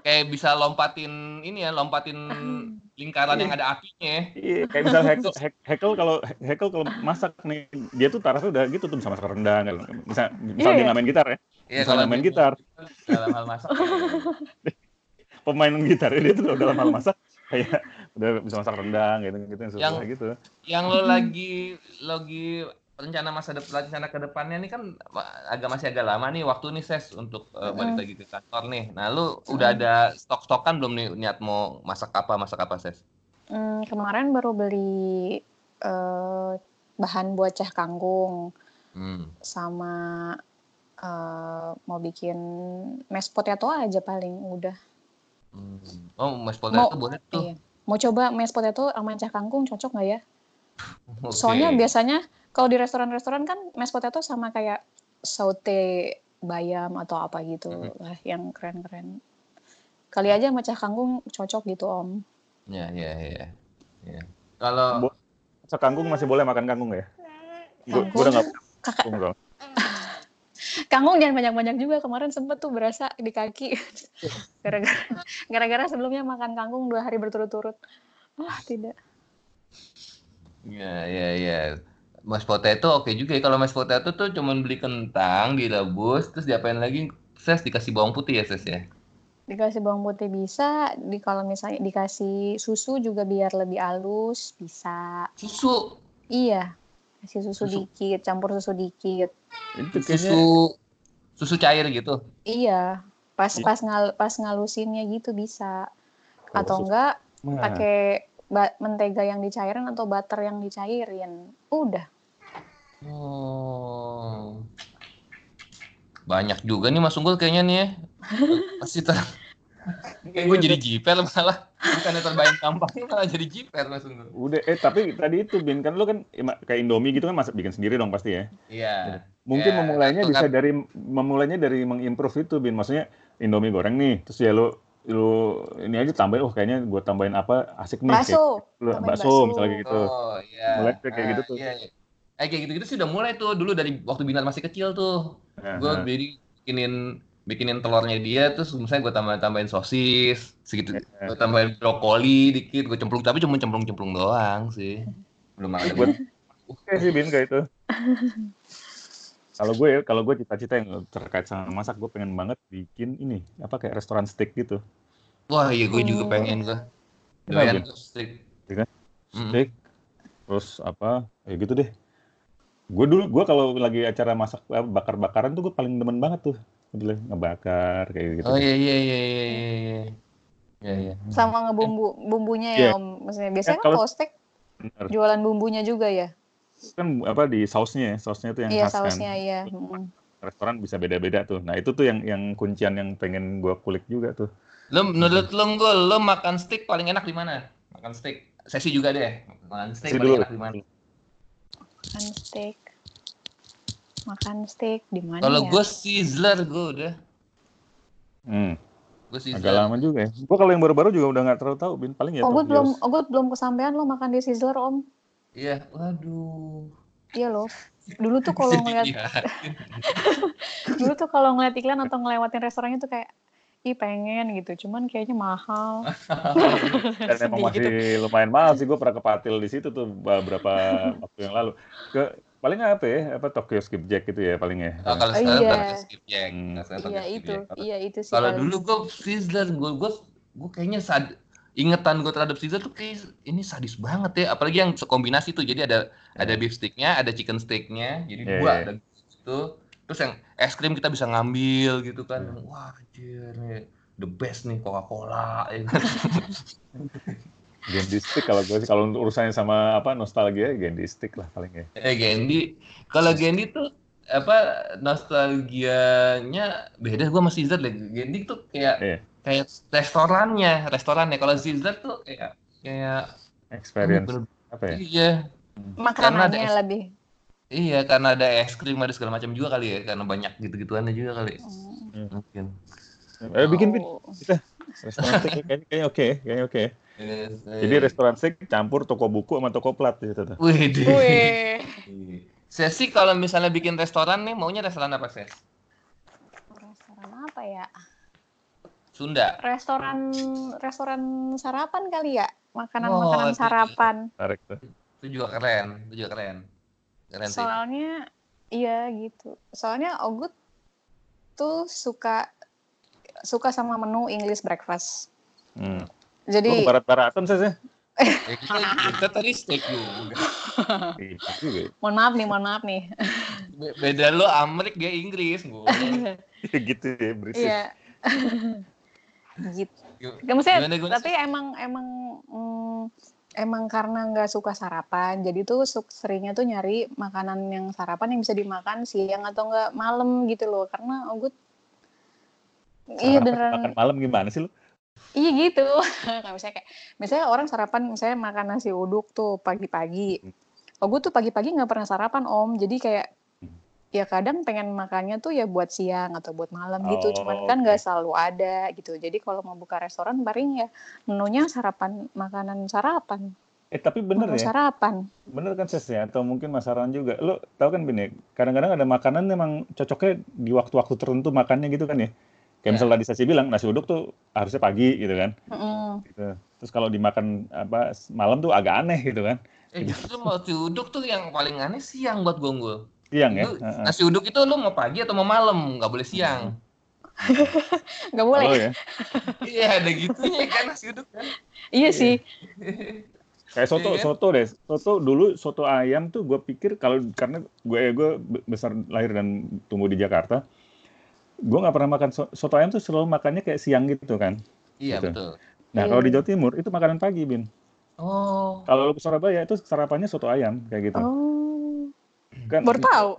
kayak bisa lompatin ini ya lompatin lingkaran yang ada apinya Iya, kayak misal Hekel, Hek- Hekel kalau Hekel kalau masak nih, dia tuh tarafnya udah gitu tuh bisa masak rendang. kan. Misal, misal Iya. dia nggak main gitar ya, Iya, misalnya main gitar, dalam hal masak. (laughs) pemain gitar dia tuh dalam hal masak kayak udah bisa masak rendang gitu gitu yang Yang- gitu. Yang lo lagi lagi rencana masa depan rencana ke depannya nih kan agak masih agak lama nih waktu nih ses untuk uh, balik lagi ke kantor nih. Nah, lu udah ada stok-stokan belum nih niat mau masak apa masak apa ses? Hmm, kemarin baru beli eh, bahan buat cah kangkung Hmm. sama eh, mau bikin mashed potato aja paling udah. Hmm. Oh, mas Mau- potato boleh tuh. Iya. Mau coba mashed potato sama cah kangkung cocok nggak ya? (laughs) Oke. Soalnya biasanya kalau di restoran-restoran kan mashed potato sama kayak saute bayam atau apa gitu Mhm. lah yang keren-keren. Kali aja sama cah kangkung cocok gitu om. Ya, ya, ya. ya. Kalau Bo- Masak kangkung masih boleh makan kangkung ya? Gue udah nggak kangkung (laughs) kangkung jangan banyak-banyak juga kemarin sempet tuh berasa di kaki (laughs) gara-gara gara-gara sebelumnya makan kangkung dua hari berturut-turut. Ah tidak. Ya, ya, ya. Mas potato oke juga ya. Kalau mas potato tuh cuman beli kentang, direbus, terus diapain lagi? Ses dikasih bawang putih ya, Ses ya? Dikasih bawang putih bisa, di kalau misalnya dikasih susu juga biar lebih halus bisa. Susu. Iya, kasih susu, Susu. dikit, campur susu dikit. Itu kayaknya Susu susu cair gitu. Iya, pas Iya. pas ngal pas ngalusinnya gitu bisa. Kalau Atau enggak Nah, pakai mentega yang dicairin atau butter yang dicairin. Udah. Oh. Banyak juga nih Mas Unggul kayaknya nih ya. (laughs) Pasti ter... Kayak gue jadi jiper malah. Bukannya terbayang tampaknya malah jadi jiper langsung tuh. Udah, eh tapi tadi itu Bin kan lu kan kayak Indomie gitu kan masak bikin sendiri dong pasti ya. Iya. Mungkin Ya, memulainya bisa kan- dari memulainya dari mengimprove itu Bin. Maksudnya Indomie goreng nih, terus ya lu lu ini aja tambahin oh kayaknya gue tambahin apa asik nih kayak Bakso. lu bakso, bakso. misalnya kayak gitu. Oh, iya. Mulai kayak Ah, gitu tuh. Iya, iya. Eh kayak gitu-gitu sih udah mulai tuh dulu dari waktu Binar masih kecil tuh. Nah, Gue jadi bikinin bikinin telurnya dia terus misalnya gue tambahin tambahin sosis segitu Eh, gue tambahin brokoli dikit gue cemplung tapi cuma cemplung cemplung doang sih belum ada Buat- Oke sih Bin kayak itu. (laughs) kalau gue kalau gue cita-cita yang terkait sama masak gue pengen banget bikin ini apa kayak restoran steak gitu. Wah iya gue juga hmm. pengen lah. Ya? pengen steak. Iya kan? Hmm. steak terus apa ya gitu deh. Gue dulu gue kalau lagi acara masak eh, bakar-bakaran tuh gue paling demen banget tuh. Bilang ngebakar kayak gitu oh iya iya iya iya iya iya, iya, iya. sama ngebumbu bumbunya ya, ya om. Maksudnya biasanya ya, kalau steak bener. jualan bumbunya juga ya? Kan apa di sausnya, ya, sausnya tuh yang Iya khas kan. sausnya iya. Mm. Restoran bisa beda-beda tuh. Nah itu tuh yang yang kuncian yang pengen gue kulik juga tuh. lo menurut lo gue lo makan steak paling enak di mana makan steak sesi juga deh makan steak Sesi paling dulu. enak di mana Makan steak. Makan steak di mana kalau ya? gue sizzler gue udah Hmm, gue sizzler agak lama juga ya. Gue kalau yang baru-baru juga udah nggak terlalu tahu, Bin. Paling ya Ogut Tokyo. belum Ogut belum kesampaian lo makan di Sizzler Om. Iya waduh Iya loh. Dulu tuh kalau (laughs) ngeliat Iya. (laughs) dulu tuh kalau ngeliat iklan atau ngelewatin restorannya tuh kayak ih pengen gitu. Cuman kayaknya mahal. (laughs) Dan emang Sedih masih gitu. lumayan mahal sih. Gue pernah ke Patil di situ tuh beberapa waktu yang lalu. Ke paling apa ya? Apa Tokyo Skipjack gitu ya paling ya. Oh, kalau Oh, sekarang iya. pakai skipjack. Hmm. Sekarang Iya itu, skipjack. iya itu sih. Kalau dulu gue Sizzler, gue gue gue kayaknya sad ingetan gue terhadap Sizzler tuh kayak ini sadis banget ya. Apalagi yang kombinasi tuh. Jadi ada ada beef sticknya, ada chicken steaknya. Jadi Iya, dua iya. ada gitu. Terus yang es krim kita bisa ngambil gitu kan. Iya. Wah anjir nih the best nih Coca-Cola. ya kan. (laughs) Candy stick kalau gue sih kalau untuk urusannya sama apa nostalgia Candy stick lah paling ya. eh Gendi, kalau Gendi tuh apa nostalgianya beda gue sama Sizzler deh. Gendi tuh kayak Iya. Kayak restorannya, restorannya. Kalau Sizzler tuh kayak kayak Experience bener- apa ya? Iya, makanannya es- lebih. iya karena ada es krim ada segala macam juga kali ya, karena banyak gitu-gituannya juga kali. Hmm. Mungkin. Eh bikin bin Oh. restoran steak kayaknya kayaknya oke, ya, kayaknya oke. Yes, Jadi eh. restoran steak campur toko buku sama toko plat gitu tuh. Wih. Saya sih kalau misalnya bikin restoran nih maunya restoran apa sih? Restoran apa ya? Sunda. Restoran restoran sarapan kali ya? Oh, Makanan-makanan itu- sarapan. Tarik tuh. Itu juga keren, itu juga keren. Keren sih. Soalnya iya gitu. Soalnya Ogut tuh suka suka sama menu English breakfast. Hmm. Jadi Lu barat-baratan saya. Eh, kita, kita tadi steak juga. (laughs) Iya juga. mohon maaf nih, mohon maaf nih. Be- Beda lo Amrik dia Inggris. gua. (laughs) Iya gitu ya berisik. Iya. (laughs) gitu. Gak maksudnya, Gimana, gimana tapi emang emang mm, emang karena nggak suka sarapan, jadi tuh seringnya tuh nyari makanan yang sarapan yang bisa dimakan siang atau enggak malam gitu loh. Karena Ogut iya Sarapan beneran Makan malam gimana sih lu? Iya gitu. (laughs) Kayak misalnya kayak misalnya orang sarapan misalnya makan nasi uduk tuh pagi-pagi. Oh gue tuh pagi-pagi nggak pernah sarapan om. Jadi kayak ya kadang pengen makannya tuh ya buat siang atau buat malam gitu. Oh, Cuman kan nggak selalu ada gitu. Jadi kalau mau buka restoran paling ya menunya sarapan makanan sarapan. Eh tapi bener Menu ya, sarapan. bener kan Ses ya, atau mungkin Mas Aran juga. Lu tahu kan Bin ya, kadang-kadang ada makanan memang cocoknya di waktu-waktu tertentu makannya gitu kan ya. Kayak Ya. misalnya tadi Sesi bilang nasi uduk tuh harusnya pagi gitu kan. Mm-mm. Gitu. Terus kalau dimakan apa malam tuh agak aneh gitu kan. Eh justru mau nasi uduk tuh yang paling aneh siang buat gue gue. Siang ya. Lu, nasi uduk itu lu mau pagi atau mau malam, nggak boleh siang. (laughs) Nggak boleh. Halo ya. (laughs) Iya ada gitunya kan nasi uduk kan. Iya sih. Kayak soto, Iya kan? soto deh. Soto dulu soto ayam tuh gue pikir kalau karena gue gue besar lahir dan tumbuh di Jakarta, gue nggak pernah makan so- soto ayam tuh selalu makannya kayak siang gitu kan. Iya Gitu. betul. Nah Iya. kalau di Jawa Timur itu makanan pagi bin. Oh. Kalau lu ke Surabaya itu sarapannya soto ayam kayak gitu. Oh. Kan, Baru tahu.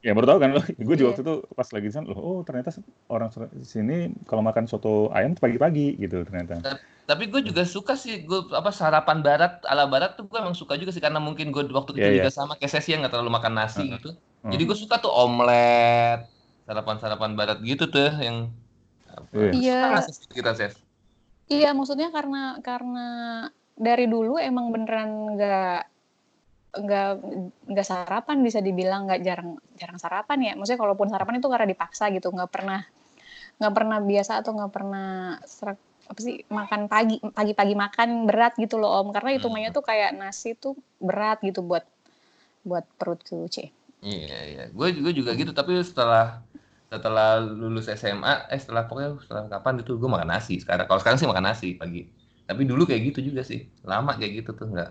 Ya baru tahu kan lo. Gue juga Iya. waktu itu pas lagi di sana, loh, oh ternyata orang sini kalau makan soto ayam tuh pagi-pagi gitu ternyata. Tapi gue juga suka sih gue apa sarapan barat ala barat tuh gue emang suka juga sih karena mungkin gue waktu kecil Iya, juga sama kayak Sesi yang nggak terlalu makan nasi gitu. Jadi gue suka tuh omelet, sarapan-sarapan barat gitu tuh yang apa, Iya. Iya. kita Ses? Iya, maksudnya karena karena dari dulu emang beneran nggak nggak nggak sarapan bisa dibilang nggak jarang jarang sarapan ya. Maksudnya kalaupun sarapan itu karena dipaksa gitu, nggak pernah nggak pernah biasa atau nggak pernah serak apa sih makan pagi pagi-pagi makan berat gitu loh om karena hitungannya tuh kayak nasi tuh berat gitu buat buat perutku c Iya iya, gue juga juga gitu. Tapi setelah setelah lulus SMA, eh setelah pokoknya setelah kapan itu gue makan nasi. Sekarang kalau sekarang sih makan nasi pagi. Tapi dulu kayak gitu juga sih, lama kayak gitu tuh nggak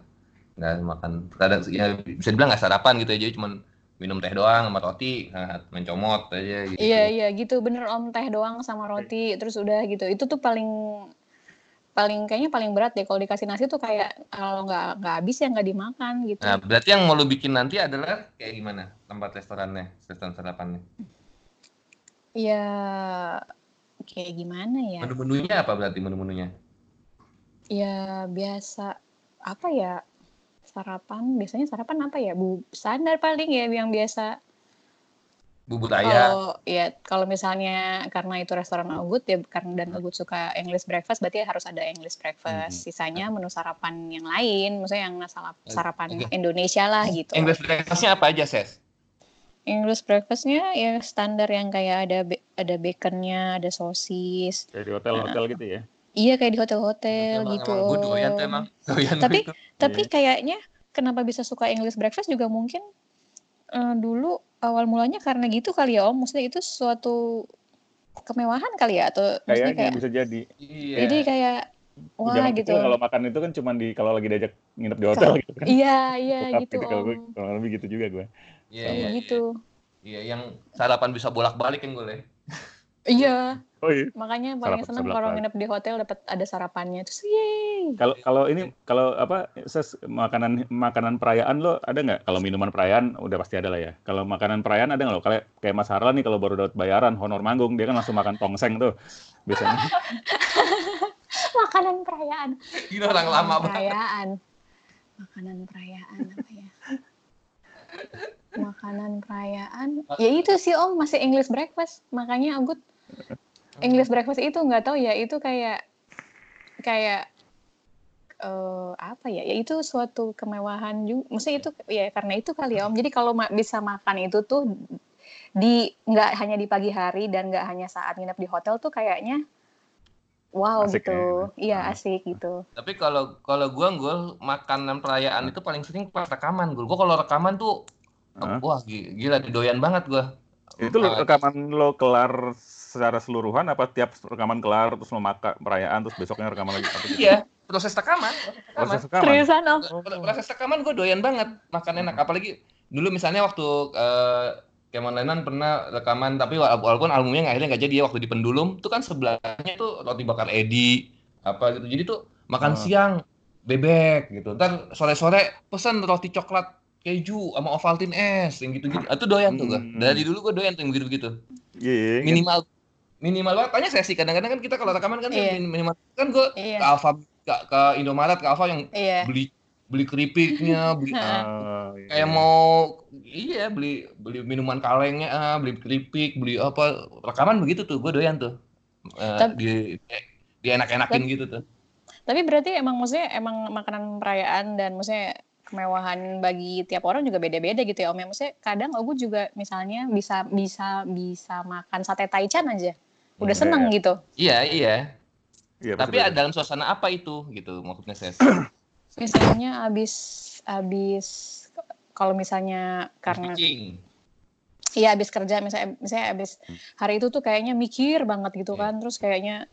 nggak makan. Kadang ya bisa dibilang nggak sarapan gitu aja, cuman minum teh doang sama roti, main comot aja gitu. Iya iya gitu bener om teh doang sama roti terus udah gitu itu tuh paling paling kayaknya paling berat deh kalau dikasih nasi tuh kayak kalau nggak nggak habis ya nggak dimakan gitu. Nah, berarti yang mau lu bikin nanti adalah kayak gimana tempat restorannya, restoran sarapannya? Ya kayak gimana ya? Menu-menunya apa berarti menu-menunya? Ya biasa apa ya sarapan biasanya sarapan apa ya bu standar paling ya yang biasa Bubur ayam. kalau ya kalau misalnya karena itu restoran Ogut ya karena dan Ogut suka English breakfast berarti harus ada English breakfast Mhm. sisanya menu sarapan yang lain maksudnya yang salap- sarapan Oke. Indonesia lah gitu English breakfastnya apa aja, Ses? English breakfastnya ya standar yang kayak ada be- ada baconnya ada sosis Kayak di hotel-hotel gitu ya. Iya kayak di hotel-hotel Emang- gitu Emang gue doyan tuh emang. Doyan Tapi- gitu. Tapi Iya. kayaknya kenapa bisa suka English breakfast juga mungkin eh, dulu awal mulanya karena gitu kali ya Om. Maksudnya itu suatu kemewahan kali ya atau maksudnya Kayaknya kayak bisa jadi. Iya. jadi kayak wah Zaman gitu. kalau makan itu kan cuma di kalau lagi diajak nginep di hotel gitu kan. Iya, iya Bokap gitu kalau gue lebih gitu juga gue. Iya, Kayak iya, gitu. Iya, yang sarapan bisa bolak-balik yang gue. (laughs) Iya, Oh iya. makanya paling seneng sebelah kalau nginep di hotel dapat ada sarapannya terus yeay. Kalau kalau ini kalau apa ses makanan makanan perayaan lo ada nggak? Kalau minuman perayaan udah pasti ada lah ya. Kalau makanan perayaan ada nggak lo? Kayak kayak Mas Harlan nih kalau baru dapat bayaran honor manggung dia kan langsung makan tongseng tuh biasanya. (laughs) Makanan perayaan. Gila orang lama Makanan banget. perayaan. Makanan perayaan apa ya? Makanan perayaan. Ya itu sih Om masih English breakfast. Makanya Agut English breakfast itu nggak tahu ya itu kayak kayak eh apa ya? Ya itu suatu kemewahan juga. Maksudnya itu ya karena itu kali ya Om. Jadi kalau ma- bisa makan itu tuh di nggak hanya di pagi hari dan nggak hanya saat nginep di hotel tuh kayaknya wow Asik gitu. ya. Iya asik gitu. Tapi kalau kalau gua gue makanan perayaan itu paling sering pas rekaman gue. Gua kalau rekaman tuh Hah? wah gi- gila doyan banget gua. Itu lo, rekaman lo kelar secara seluruhan apa tiap rekaman kelar terus lo makan perayaan terus besoknya rekaman lagi apa gitu? Iya, proses rekaman. Proses rekaman. Proses rekaman. Seriusan? Pro- proses rekaman gue doyan banget makan enak apalagi dulu misalnya waktu eh Kemon Lennon pernah rekaman tapi wala- walaupun albumnya nggak- akhirnya nggak jadi ya waktu di Pendulum itu kan sebelahnya tuh roti bakar Edi apa gitu jadi tuh makan Oh. siang bebek gitu ntar sore-sore pesen roti coklat keju sama Ovaltine es yang gitu-gitu itu doyan tuh gue Hmm. dari dulu gue doyan tuh yang begitu-begitu Iya, iya, iya. minimal minimal banget tanya sesi kadang-kadang kan kita kalau rekaman kan Iya. minimal kan gue Iya. ke Alfa ke, ke Indomaret ke Alfa yang Iya. beli beli keripiknya (laughs) beli Ah, iya, kayak iya. mau iya beli beli minuman kalengnya ah, beli keripik beli apa rekaman begitu tuh gue doyan tuh Eh, Tapi- di di enak-enakin gitu tuh Tapi berarti emang maksudnya emang makanan perayaan dan maksudnya kemewahan bagi tiap orang juga beda-beda gitu ya Om. Ya maksudnya kadang aku juga misalnya bisa bisa bisa makan sate taichan aja. Udah Hmm, seneng iya. gitu. iya iya Iya, tapi betul, betul. dalam suasana apa itu gitu maksudnya saya (clears throat) Misalnya abis abis kalau misalnya karena iya abis kerja misalnya misalnya abis hari itu tuh kayaknya mikir banget gitu Iya. kan terus kayaknya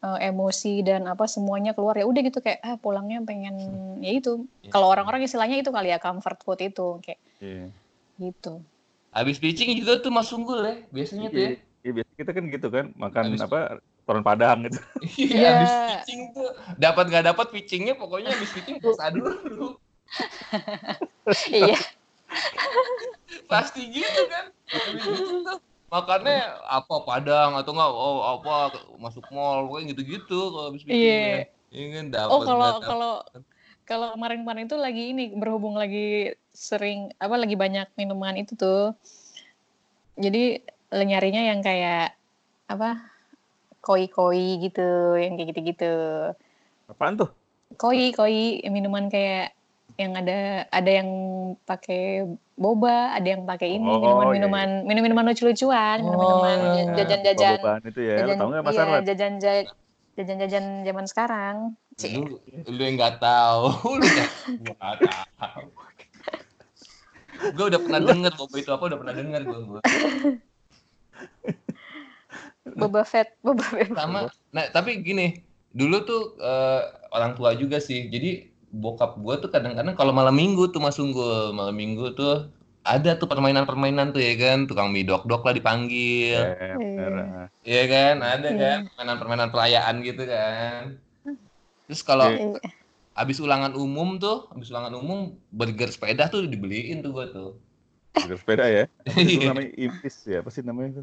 eh, emosi dan apa semuanya keluar ya udah gitu kayak ah pulangnya pengen ya itu Iya. kalau orang-orang istilahnya itu kali ya comfort food itu kayak Iya. gitu habis pitching juga tuh mas unggul ya biasanya tuh ya Iya, biasa kita kan gitu kan makan Habis- apa toron padang gitu. (laughs) Iya, Iya. habis pitching tuh dapat nggak dapat pitchingnya pokoknya habis pitching puasa dulu. (laughs) iya pasti gitu kan gitu tuh makannya apa padang atau enggak oh apa masuk mall pokoknya gitu-gitu kalau habis bikin Iya. Iya kan dapat Oh kalau kalau kalau kemarin-kemarin itu lagi ini berhubung lagi sering apa lagi banyak minuman itu tuh. Jadi nyarinya yang kayak apa koi-koi gitu, yang kayak gitu-gitu. Apaan tuh? Koi, koi minuman kayak yang ada ada yang pakai boba, ada yang pakai ini Oh, minuman-minuman minum-minuman lucu-lucuan, minuman-minuman Oh, iya. jajan-jajan Bahan itu ya. Lu jajan tahu nggak Mas iya, jajan jajan-jajan zaman sekarang. Cik. lu lu yang nggak tahu (laughs) lu nggak tahu (laughs) gue udah pernah denger boba itu apa udah pernah denger gue gua. (laughs) Boba Fett, Boba Fett. sama nah tapi gini dulu tuh eh, orang tua juga sih jadi bokap gue tuh kadang-kadang kalau malam minggu tuh mas Unggul malam minggu tuh ada tuh permainan-permainan tuh ya kan tukang mie dok-dok lah dipanggil Eh. Iya kan ada Iya. kan permainan-permainan perayaan gitu kan terus kalau. Iya. habis ulangan umum tuh habis ulangan umum burger sepeda tuh dibeliin tuh gue tuh Burger sepeda ya. (laughs) Itu Iya. namanya impis ya? Apa sih namanya itu?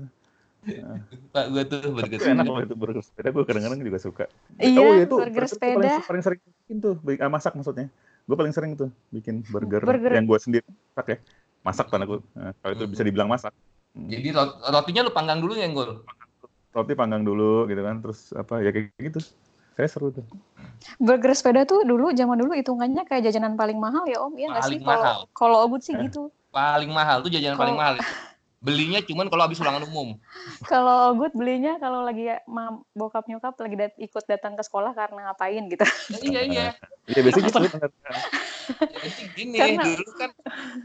(laughs) pak gue tuh burger Itu enak sepeda loh itu burger sepeda. Gue kadang-kadang juga suka. Iya, Oh, itu burger sepeda. Paling, paling sering bikin tuh, bikin, ah, masak maksudnya. Gue paling sering tuh bikin burger, Burger. yang gue sendiri masak ya. Masak tanda gue. kalau itu bisa dibilang masak. Hmm. jadi rot- rotinya lu panggang dulu ya Gol Roti panggang dulu gitu kan, terus apa ya kayak gitu. Saya seru tuh. Burger sepeda tuh dulu zaman dulu hitungannya kayak jajanan paling mahal ya Om, iya nggak sih? Kalau kalau Obut sih gitu. Paling mahal tuh jajanan Kalau- paling mahal belinya cuman kalau habis ulangan umum (laughs) Kalau Obut belinya kalau lagi ya, mam, bokap nyokap lagi dat- ikut datang ke sekolah karena ngapain gitu. iya iya Iya (laughs) biasanya gitu. (laughs) Jadi gini Karena- dulu kan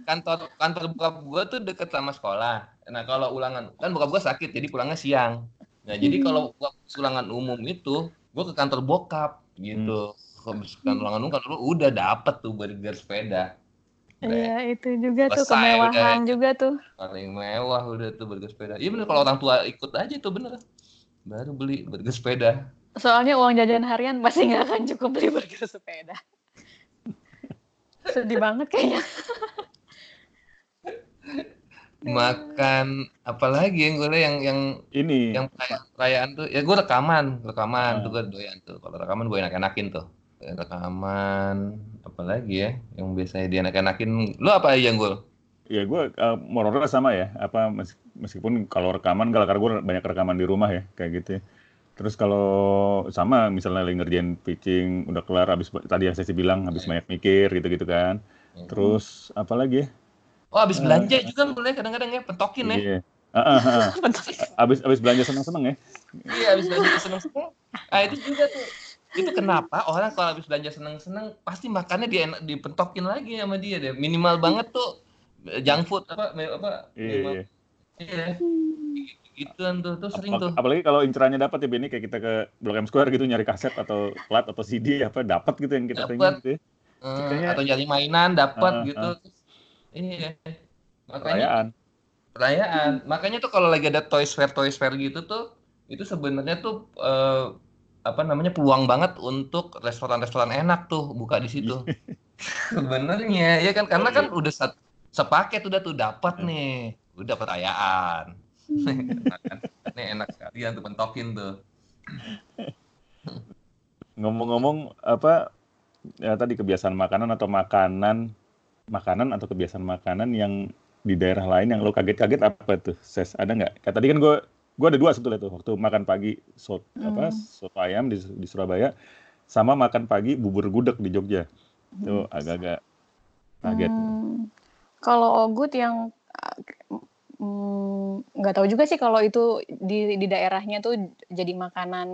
kantor kantor bokap gua tuh deket sama sekolah. Nah kalau ulangan kan bokap gua sakit jadi pulangnya siang. Nah jadi Hmm. kalau gua ulangan umum itu gua ke kantor bokap gitu. Habis kan ulangan umum kan dulu udah dapet tuh burger sepeda. Iya, itu juga tuh kemewahan juga tuh. paling mewah udah tuh burger sepeda. Iya bener kalau orang tua ikut aja tuh bener. Baru beli burger sepeda. Soalnya uang jajan harian pasti nggak akan cukup beli burger sepeda. Sedih banget kayaknya. Makan apalagi yang gue yang yang Ini yang peraya- perayaan tuh ya gue rekaman rekaman Ah. tuh gue doyan tuh kalau rekaman gue enak-enakin tuh rekaman apalagi ya yang biasanya dia enak-enakin lu apa yang gue ya gue uh, moralnya sama ya. Apa mes- meskipun kalau rekaman kalau karena gue banyak rekaman di rumah ya kayak gitu. ya. Terus kalau sama misalnya lagi ngerjain pitching udah kelar habis tadi yang saya bilang habis banyak mikir gitu-gitu kan. Terus apa lagi ya? oh habis belanja juga boleh kadang-kadang ya pentokin ya Iya. Ah, ah, ah. Abis abis belanja seneng-seneng ya. iya habis belanja seneng-seneng ah itu juga tuh itu kenapa orang kalau habis belanja seneng-seneng pasti makannya dia dipentokin lagi sama dia deh minimal banget tuh eh, junk food apa apa Iya. iya. iya gituan tuh tuh sering tuh Ap- Apalagi kalau incerannya dapat ya Benny kayak kita ke Blok M Square gitu nyari kaset atau plat atau CD apa dapat gitu yang kita Dapet. pengen gitu ya. Kayaknya- atau nyari mainan dapat Ah, gitu iya makanya Perayaan. perayaan makanya tuh kalau lagi ada toys fair toys fair gitu tuh itu sebenarnya tuh eh, apa namanya peluang banget untuk restoran-restoran enak tuh buka di situ. (laughs) Sebenarnya ya kan karena kan udah sat- sepaket udah tuh dapat nih. Udah perayaan. (laughs) Ini enak sekalian tuh pentokin tuh. Ngomong-ngomong apa ya tadi kebiasaan makanan atau makanan makanan atau kebiasaan makanan yang di daerah lain yang lo kaget-kaget apa tuh ses? Ada nggak? Tadi kan gue gue ada dua sebetulnya tuh waktu makan pagi sop apa Hmm. soto ayam di, di Surabaya sama makan pagi bubur gudeg di Jogja. Itu agak-agak kaget. Hmm, kalau Ogut yang mm, nggak tahu juga sih kalau itu di di daerahnya tuh jadi makanan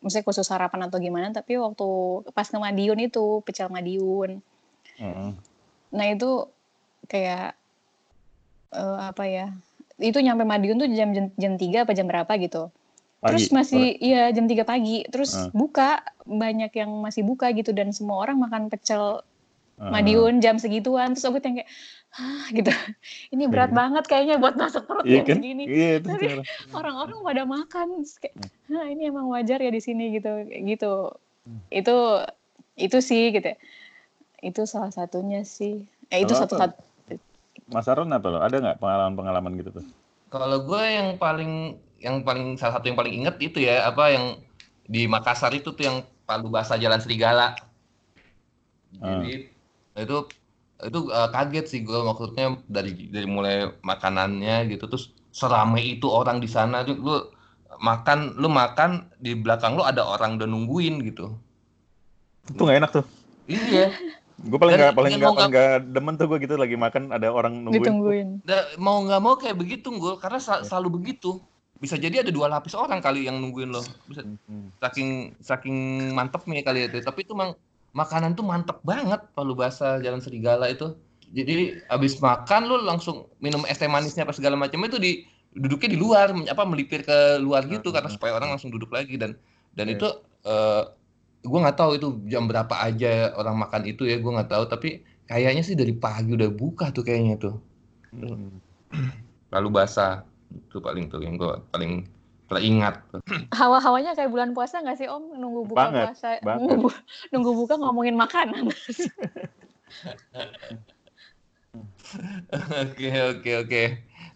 misalnya khusus sarapan atau gimana tapi waktu pas ke Madiun itu pecel Madiun. Heeh. nah itu kayak eh, apa ya itu nyampe Madiun tuh jam jam, jam 3 apa jam berapa gitu. Pagi terus masih iya jam 3 pagi. Terus Ah. buka banyak yang masih buka gitu dan semua orang makan pecel Heeh. Madiun jam segituan. Terus aku yang kayak Hah, gitu. (laughs) Ini berat Iya. banget kayaknya buat masuk perut jam kan? segini iya itu Tapi- orang-orang pada makan Terus kayak nah ini emang wajar ya di sini gitu gitu. Hmm. itu itu sih gitu. Itu salah satunya sih. Eh itu Kalau satu apa? satu Mas Aron apa lo? Ada nggak pengalaman-pengalaman gitu tuh? Kalau gue yang paling yang paling salah satu yang paling inget itu ya apa yang di Makassar itu tuh yang Palu Basah Jalan Serigala. Jadi itu itu uh, kaget sih gue maksudnya dari dari mulai makanannya gitu terus seramai itu orang di sana tuh lu makan lu makan di belakang lu ada orang udah nungguin gitu. Itu nggak enak tuh. Iya. Gue paling nggak paling nggak paling nggak demen tuh gue gitu lagi makan ada orang nungguin. Ditungguin. Da- mau nggak mau kayak begitu gue karena sa- selalu begitu. Bisa jadi ada dua lapis orang kali yang nungguin lo. Bisa Hmm. saking saking mantepnya kali itu. Tapi itu mang makanan tuh mantep banget Palu Basah Jalan Serigala itu. Jadi abis makan lu langsung minum es teh manisnya apa segala macam itu di duduknya di luar apa melipir ke luar gitu Hmm. karena supaya orang langsung duduk lagi dan dan Iya. itu eh gue nggak tahu itu jam berapa aja orang makan itu ya gue nggak tahu tapi kayaknya sih dari pagi udah buka tuh kayaknya tuh Hmm. Palu Basah itu paling tuh yang gue paling teringat. Hawa-hawanya kayak bulan puasa nggak sih Om? Nunggu buka Banget, puasa, banget. nunggu, nunggu buka ngomongin makanan. (laughs) Oke oke oke.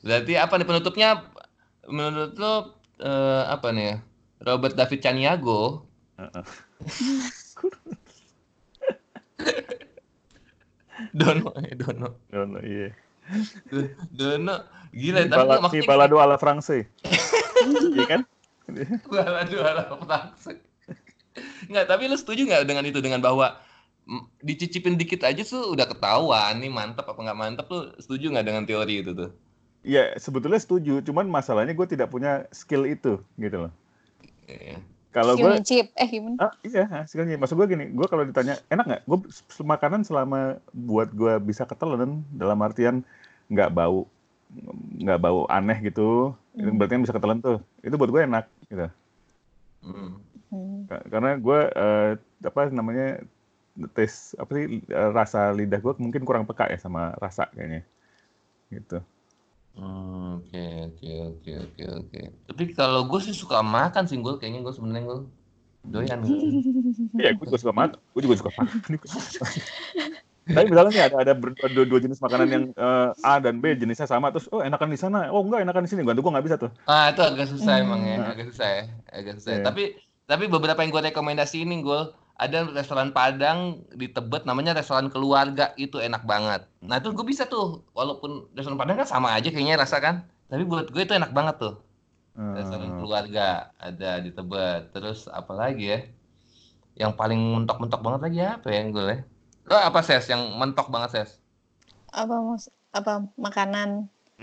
Berarti apa nih penutupnya? Menurut lo eh, apa nih ya? Robert David Caniago. Heeh. (laughs) Dono, eh, Dono, Dono, iya. Dono, gila. Bala, si maksudnya balado ala France. (laughs) Iya kan? balado ala Frankfurt. Nggak, tapi lu setuju nggak dengan itu dengan bahwa dicicipin dikit aja tuh udah ketahuan nih mantep apa nggak mantep lu setuju nggak dengan teori itu tuh? Iya, sebetulnya setuju. Cuman masalahnya gue tidak punya skill itu, gitu loh. Iya. Kalau gue, nyicip. Eh gimana? ah, iya, skillnya. Maksud gue gini, gue kalau ditanya enak nggak? Gue makanan selama buat gue bisa ketelan, dalam artian nggak bau, nggak bau aneh gitu. Itu Hmm. berarti kan bisa ketelan tuh. Itu buat gue enak, gitu. Hmm. Ka- Karena gue eh, apa namanya tes apa sih eh, rasa lidah gue mungkin kurang peka ya sama rasa kayaknya, gitu. Hmm, Oke oke oke oke oke. Tapi kalau gue sih suka makan sih gue kayaknya gue sebenarnya gue doyan gue. Iya, gue juga suka makan. Gue juga suka makan. Tapi misalnya nih ada ada dua, dua jenis makanan yang eh, A dan B jenisnya sama terus oh enakan di sana, oh enggak enakan di sini. Gua gue nggak bisa tuh. Ah itu agak susah emang ya, Hmm. agak susah ya, agak susah. Iya. Tapi tapi beberapa yang gue rekomendasi ini gue ada restoran Padang di Tebet namanya restoran keluarga itu enak banget. Nah itu gue bisa tuh walaupun restoran Padang kan sama aja kayaknya rasa kan. Tapi buat gue itu enak banget tuh restoran Hmm. keluarga ada di Tebet. Terus apa lagi ya? Yang paling mentok-mentok banget lagi apa ya yang gue ya? Lo apa ses yang mentok banget ses? Apa mas? Apa makanan?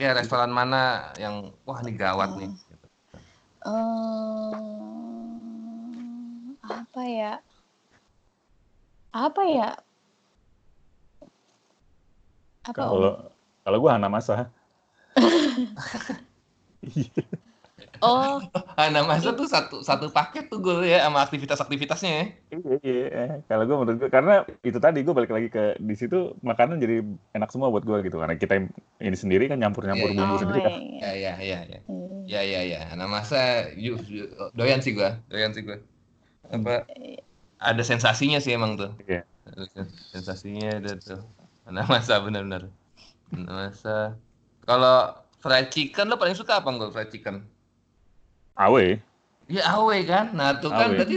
Ya restoran mana yang wah ini gawat nih? eh apa ya? Apa ya? Apa Om? Kalau kalau gue Hana Masa. (laughs) Oh, Hana Masa tuh satu satu paket tuh gue ya sama aktivitas-aktivitasnya ya. Iya, iya. eh, Kalau gue menurut gue karena itu tadi gue balik lagi ke di situ makanan jadi enak semua buat gue gitu karena kita ini sendiri kan nyampur-nyampur Iya, bumbu oh, sendiri kan. Ya iya. ya ya ya. Hmm. Ya ya ya. Hana Masa yu, yu- doyan sih gue, doyan sih gue. Apa ada sensasinya sih emang tuh. Iya. Sensasinya ada tuh. Hana Masa benar-benar. Masa. Kalau fried chicken lo paling suka apa enggak fried chicken? Awe. Ya awe kan. Nah, tuh kan Awe, berarti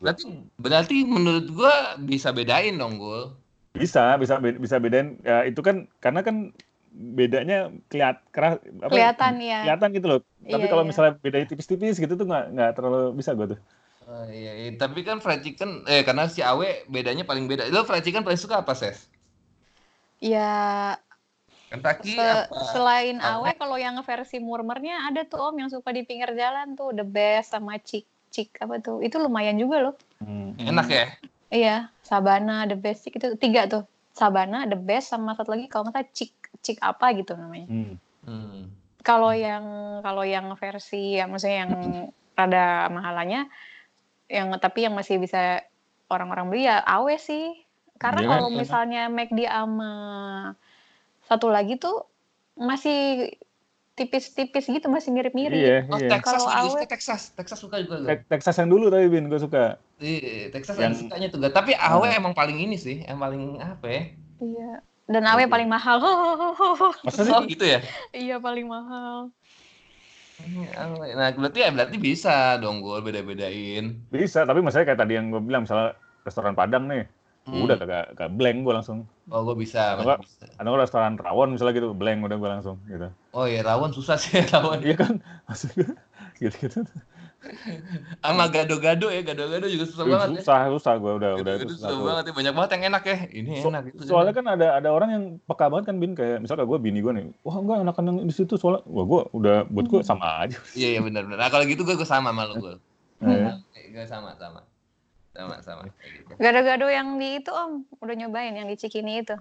berarti berarti menurut gua bisa bedain dong, Gul. Bisa, bisa bisa bedain ya, itu kan karena kan bedanya keliat keras apa Kelihatan ya. kelihatan gitu loh. Tapi Iya, kalau iya. misalnya bedanya tipis-tipis gitu tuh nggak nggak terlalu bisa gue tuh. Oh, iya, iya, tapi kan fried chicken eh karena si awe bedanya paling beda. Lo fried chicken paling suka apa, Ses? Ya Kentucky Se- apa? selain Apa? awe kalau yang versi murmernya ada tuh om yang suka di pinggir jalan tuh the best sama cik cik apa tuh itu lumayan juga loh Enak ya? iya sabana the best Chick, itu tiga tuh sabana the best sama satu lagi kalau nggak salah cik cik apa gitu namanya Hmm. Hmm. kalau yang kalau yang versi ya maksudnya yang rada mahalanya yang tapi yang masih bisa orang-orang beli ya awe sih karena Iya kan, kalau kan. misalnya McD sama satu lagi tuh masih tipis-tipis gitu masih mirip-mirip Iya, Oh, iya. Texas Kalau awe- Texas. Texas suka juga gue. Te- Texas yang dulu tapi Bin gue suka. Iya, Texas Yang- yang sukanya tuh. Tapi awe Hmm. emang paling ini sih, yang paling apa ya? iya Dan awe Oke. paling mahal. (laughs) Masa sih? Oh gitu ya? iya paling mahal. Nah berarti ya berarti bisa dong gue beda-bedain. Bisa, tapi maksudnya kayak tadi yang gue bilang, misalnya restoran Padang nih, Hmm. udah kagak kagak blank gue langsung. Oh gue bisa, Enggak. Ada nggak restoran rawon misalnya gitu, blank udah gue langsung gitu. Oh ya rawon susah sih (laughs) rawon. Iya kan? Maksudnya (laughs) gitu-gitu. Sama gado-gado ya, gado-gado juga susah banget ya. susah, susah gue udah udah Gado-gado itu susah satu. banget ya, banyak banget yang enak ya. Ini So- enak itu. soalnya kan ada ada orang yang peka banget kan bin kayak misalnya gue bini gue nih wah enggak enakan yang di situ soalnya wah gue udah buat gue sama aja (laughs) Iya iya benar-benar. Nah kalau gitu gue gue sama malu gue. Eh, Gue sama sama. Sama sama. Gitu. Gado-gado yang di itu om, udah nyobain yang di Cikini itu.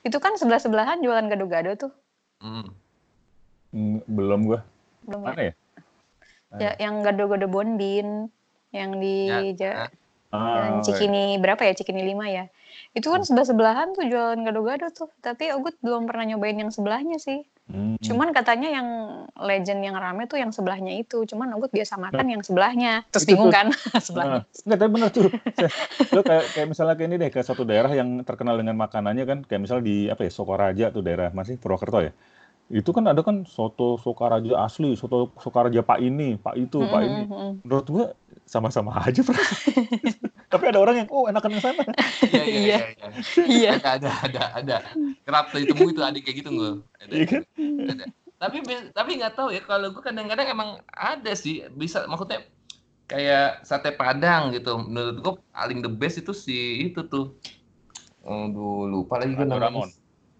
Itu kan sebelah sebelahan jualan gado-gado tuh. Hmm. mm, belum gue Belum ya? mana ya Ya, yang gado-gado Bonbin, yang di Ya, Ja- yang Cikini berapa ya? Cikini 5 ya. Itu kan sebelah sebelahan tuh jualan gado-gado tuh. Tapi Ogut belum pernah nyobain yang sebelahnya sih. hmm, Cuman katanya yang legend yang rame tuh yang sebelahnya itu. Cuman Ogut biasa makan yang sebelahnya. Terus Itu bingung tuh. kan (laughs) sebelahnya. Nah, enggak tapi bener tuh. Lo kayak, kayak misalnya kayak ini deh, kayak satu daerah yang terkenal dengan makanannya kan, kayak misalnya di apa ya, Sokaraja tuh daerah masih Purwokerto ya. Itu kan ada kan soto Sokaraja asli, soto Sokaraja Pak ini, Pak itu, Pak ini. Mm, mm, mm. Menurut gua sama-sama aja, Bro. (laughs) tapi ada orang yang oh enakan yang sana. Iya iya iya. iya. Iya. Ada ada ada ada. Kerap ditemu itu adik kayak gitu gue. Ada. Iya kan? ada. Tapi tapi nggak tahu ya kalau gue kadang-kadang emang ada sih bisa maksudnya kayak sate padang gitu. Menurut gue paling the best itu si itu tuh. Aduh lupa lagi gue namanya. Ramon.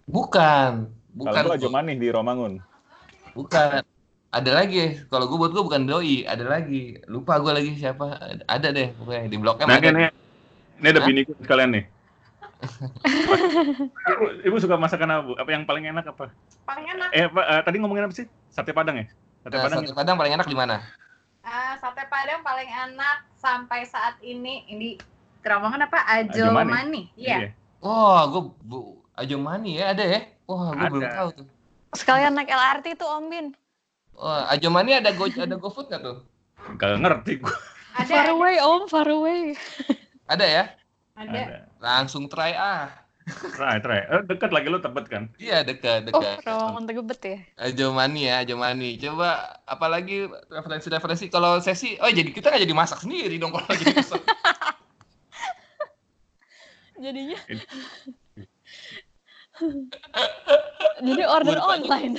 Bukan. Bukan. Kalau Bro. manih di Romangun. Bukan. Ada lagi. Kalau gue buat gue bukan doi, ada lagi. Lupa gue lagi siapa. Ada deh pokoknya di blok M Nah, ada. ini, ini ada Hah? bini gue sekalian nih. (laughs) ibu, ibu suka masakan apa, Bu? Apa yang paling enak apa? paling enak Eh, apa, eh, tadi ngomongin apa sih? Sate Padang ya? Sate Nah, Padang. sate padang paling enak di mana? Eh, sate padang paling enak sampai saat ini ini Kerawangan apa Ajo Mani. Mani iya Wah, gue bu, Ajo Mani ya ada ya? Wah, gue belum tahu tuh. Sekalian naik LRT tuh Om Bin. Wah, Ajo Mani ada go ada GoFood nggak tuh? Gak ngerti gue. ada Far away Om, far away. Ada ya? ada Langsung try ah. Try, try. Eh, dekat lagi lo tebet kan? Iya dekat Oh, dekat. Rawamangun Tegebet ya. Ajo Mani ya, Ajo Mani. Coba apalagi referensi-referensi kalau sesi, oh jadi kita nggak jadi masak sendiri dong kalau jadi pesen. (laughs) Jadinya. (laughs) Jadi order banyak online.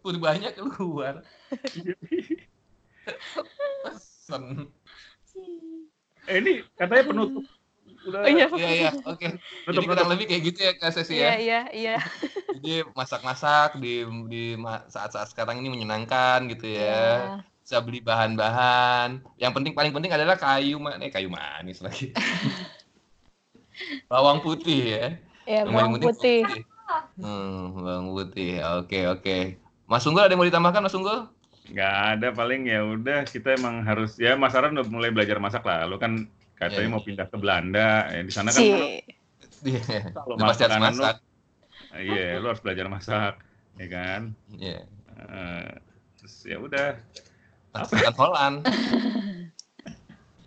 Food banyak keluar. Pesen. Eh, ini katanya penutup. Udah Oh iya. Iya iya, oke. penutup, Jadi kurang lebih kayak gitu ya Kak Sesi Iya, ya. iya, iya. Jadi masak-masak di di saat-saat sekarang ini menyenangkan gitu Iya. ya. Bisa beli bahan-bahan. Yang penting paling penting adalah kayu eh kayu manis lagi. (laughs) Bawang putih ya. Iya, Yang bawang penting putih. Hmm, bawang putih. Oke, oke. Mas Unggul ada yang mau ditambahkan Mas Unggul? Nggak ada paling ya udah kita emang harus ya Mas Aran udah mulai belajar masak lah. Lo kan katanya Iya, mau pindah ke Belanda. Ya, di sana kan. Iya. pasti harus makanan lo, masak. iya lo harus belajar masak, ya kan? Iya. Eh, terus ya udah. Masakan Holland.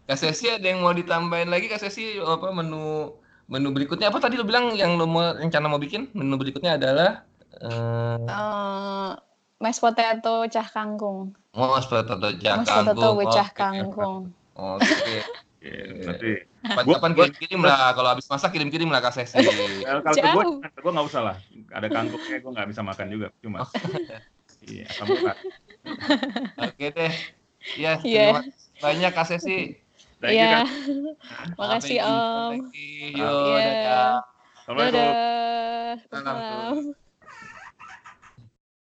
Kak Sesi ada yang mau ditambahin lagi Kak Sesi apa menu menu berikutnya apa tadi lo bilang yang lo mau rencana mau bikin menu berikutnya adalah eh Eh, mashed potato cah kangkung. oh potato jak Mashed potato kangkung. with cah Oke. kangkung. Oke. (laughs) Nanti Kapan-kapan Gua- kirim-kirim lah kalau habis masak kirim-kirim lah Kak Sesi. kalau kalau ke gue, gue nggak usah lah. Ada kangkungnya gue nggak bisa makan juga, cuma. (laughs) Iya, kamu. Oke deh. Ya, Iya. terima kasih banyak Kak Sesi. Thank you, Iya. kan. (laughs) Makasih Om. lagi. Yo, Iya. dadah. Assalamualaikum. Dadah. Salam. Salam.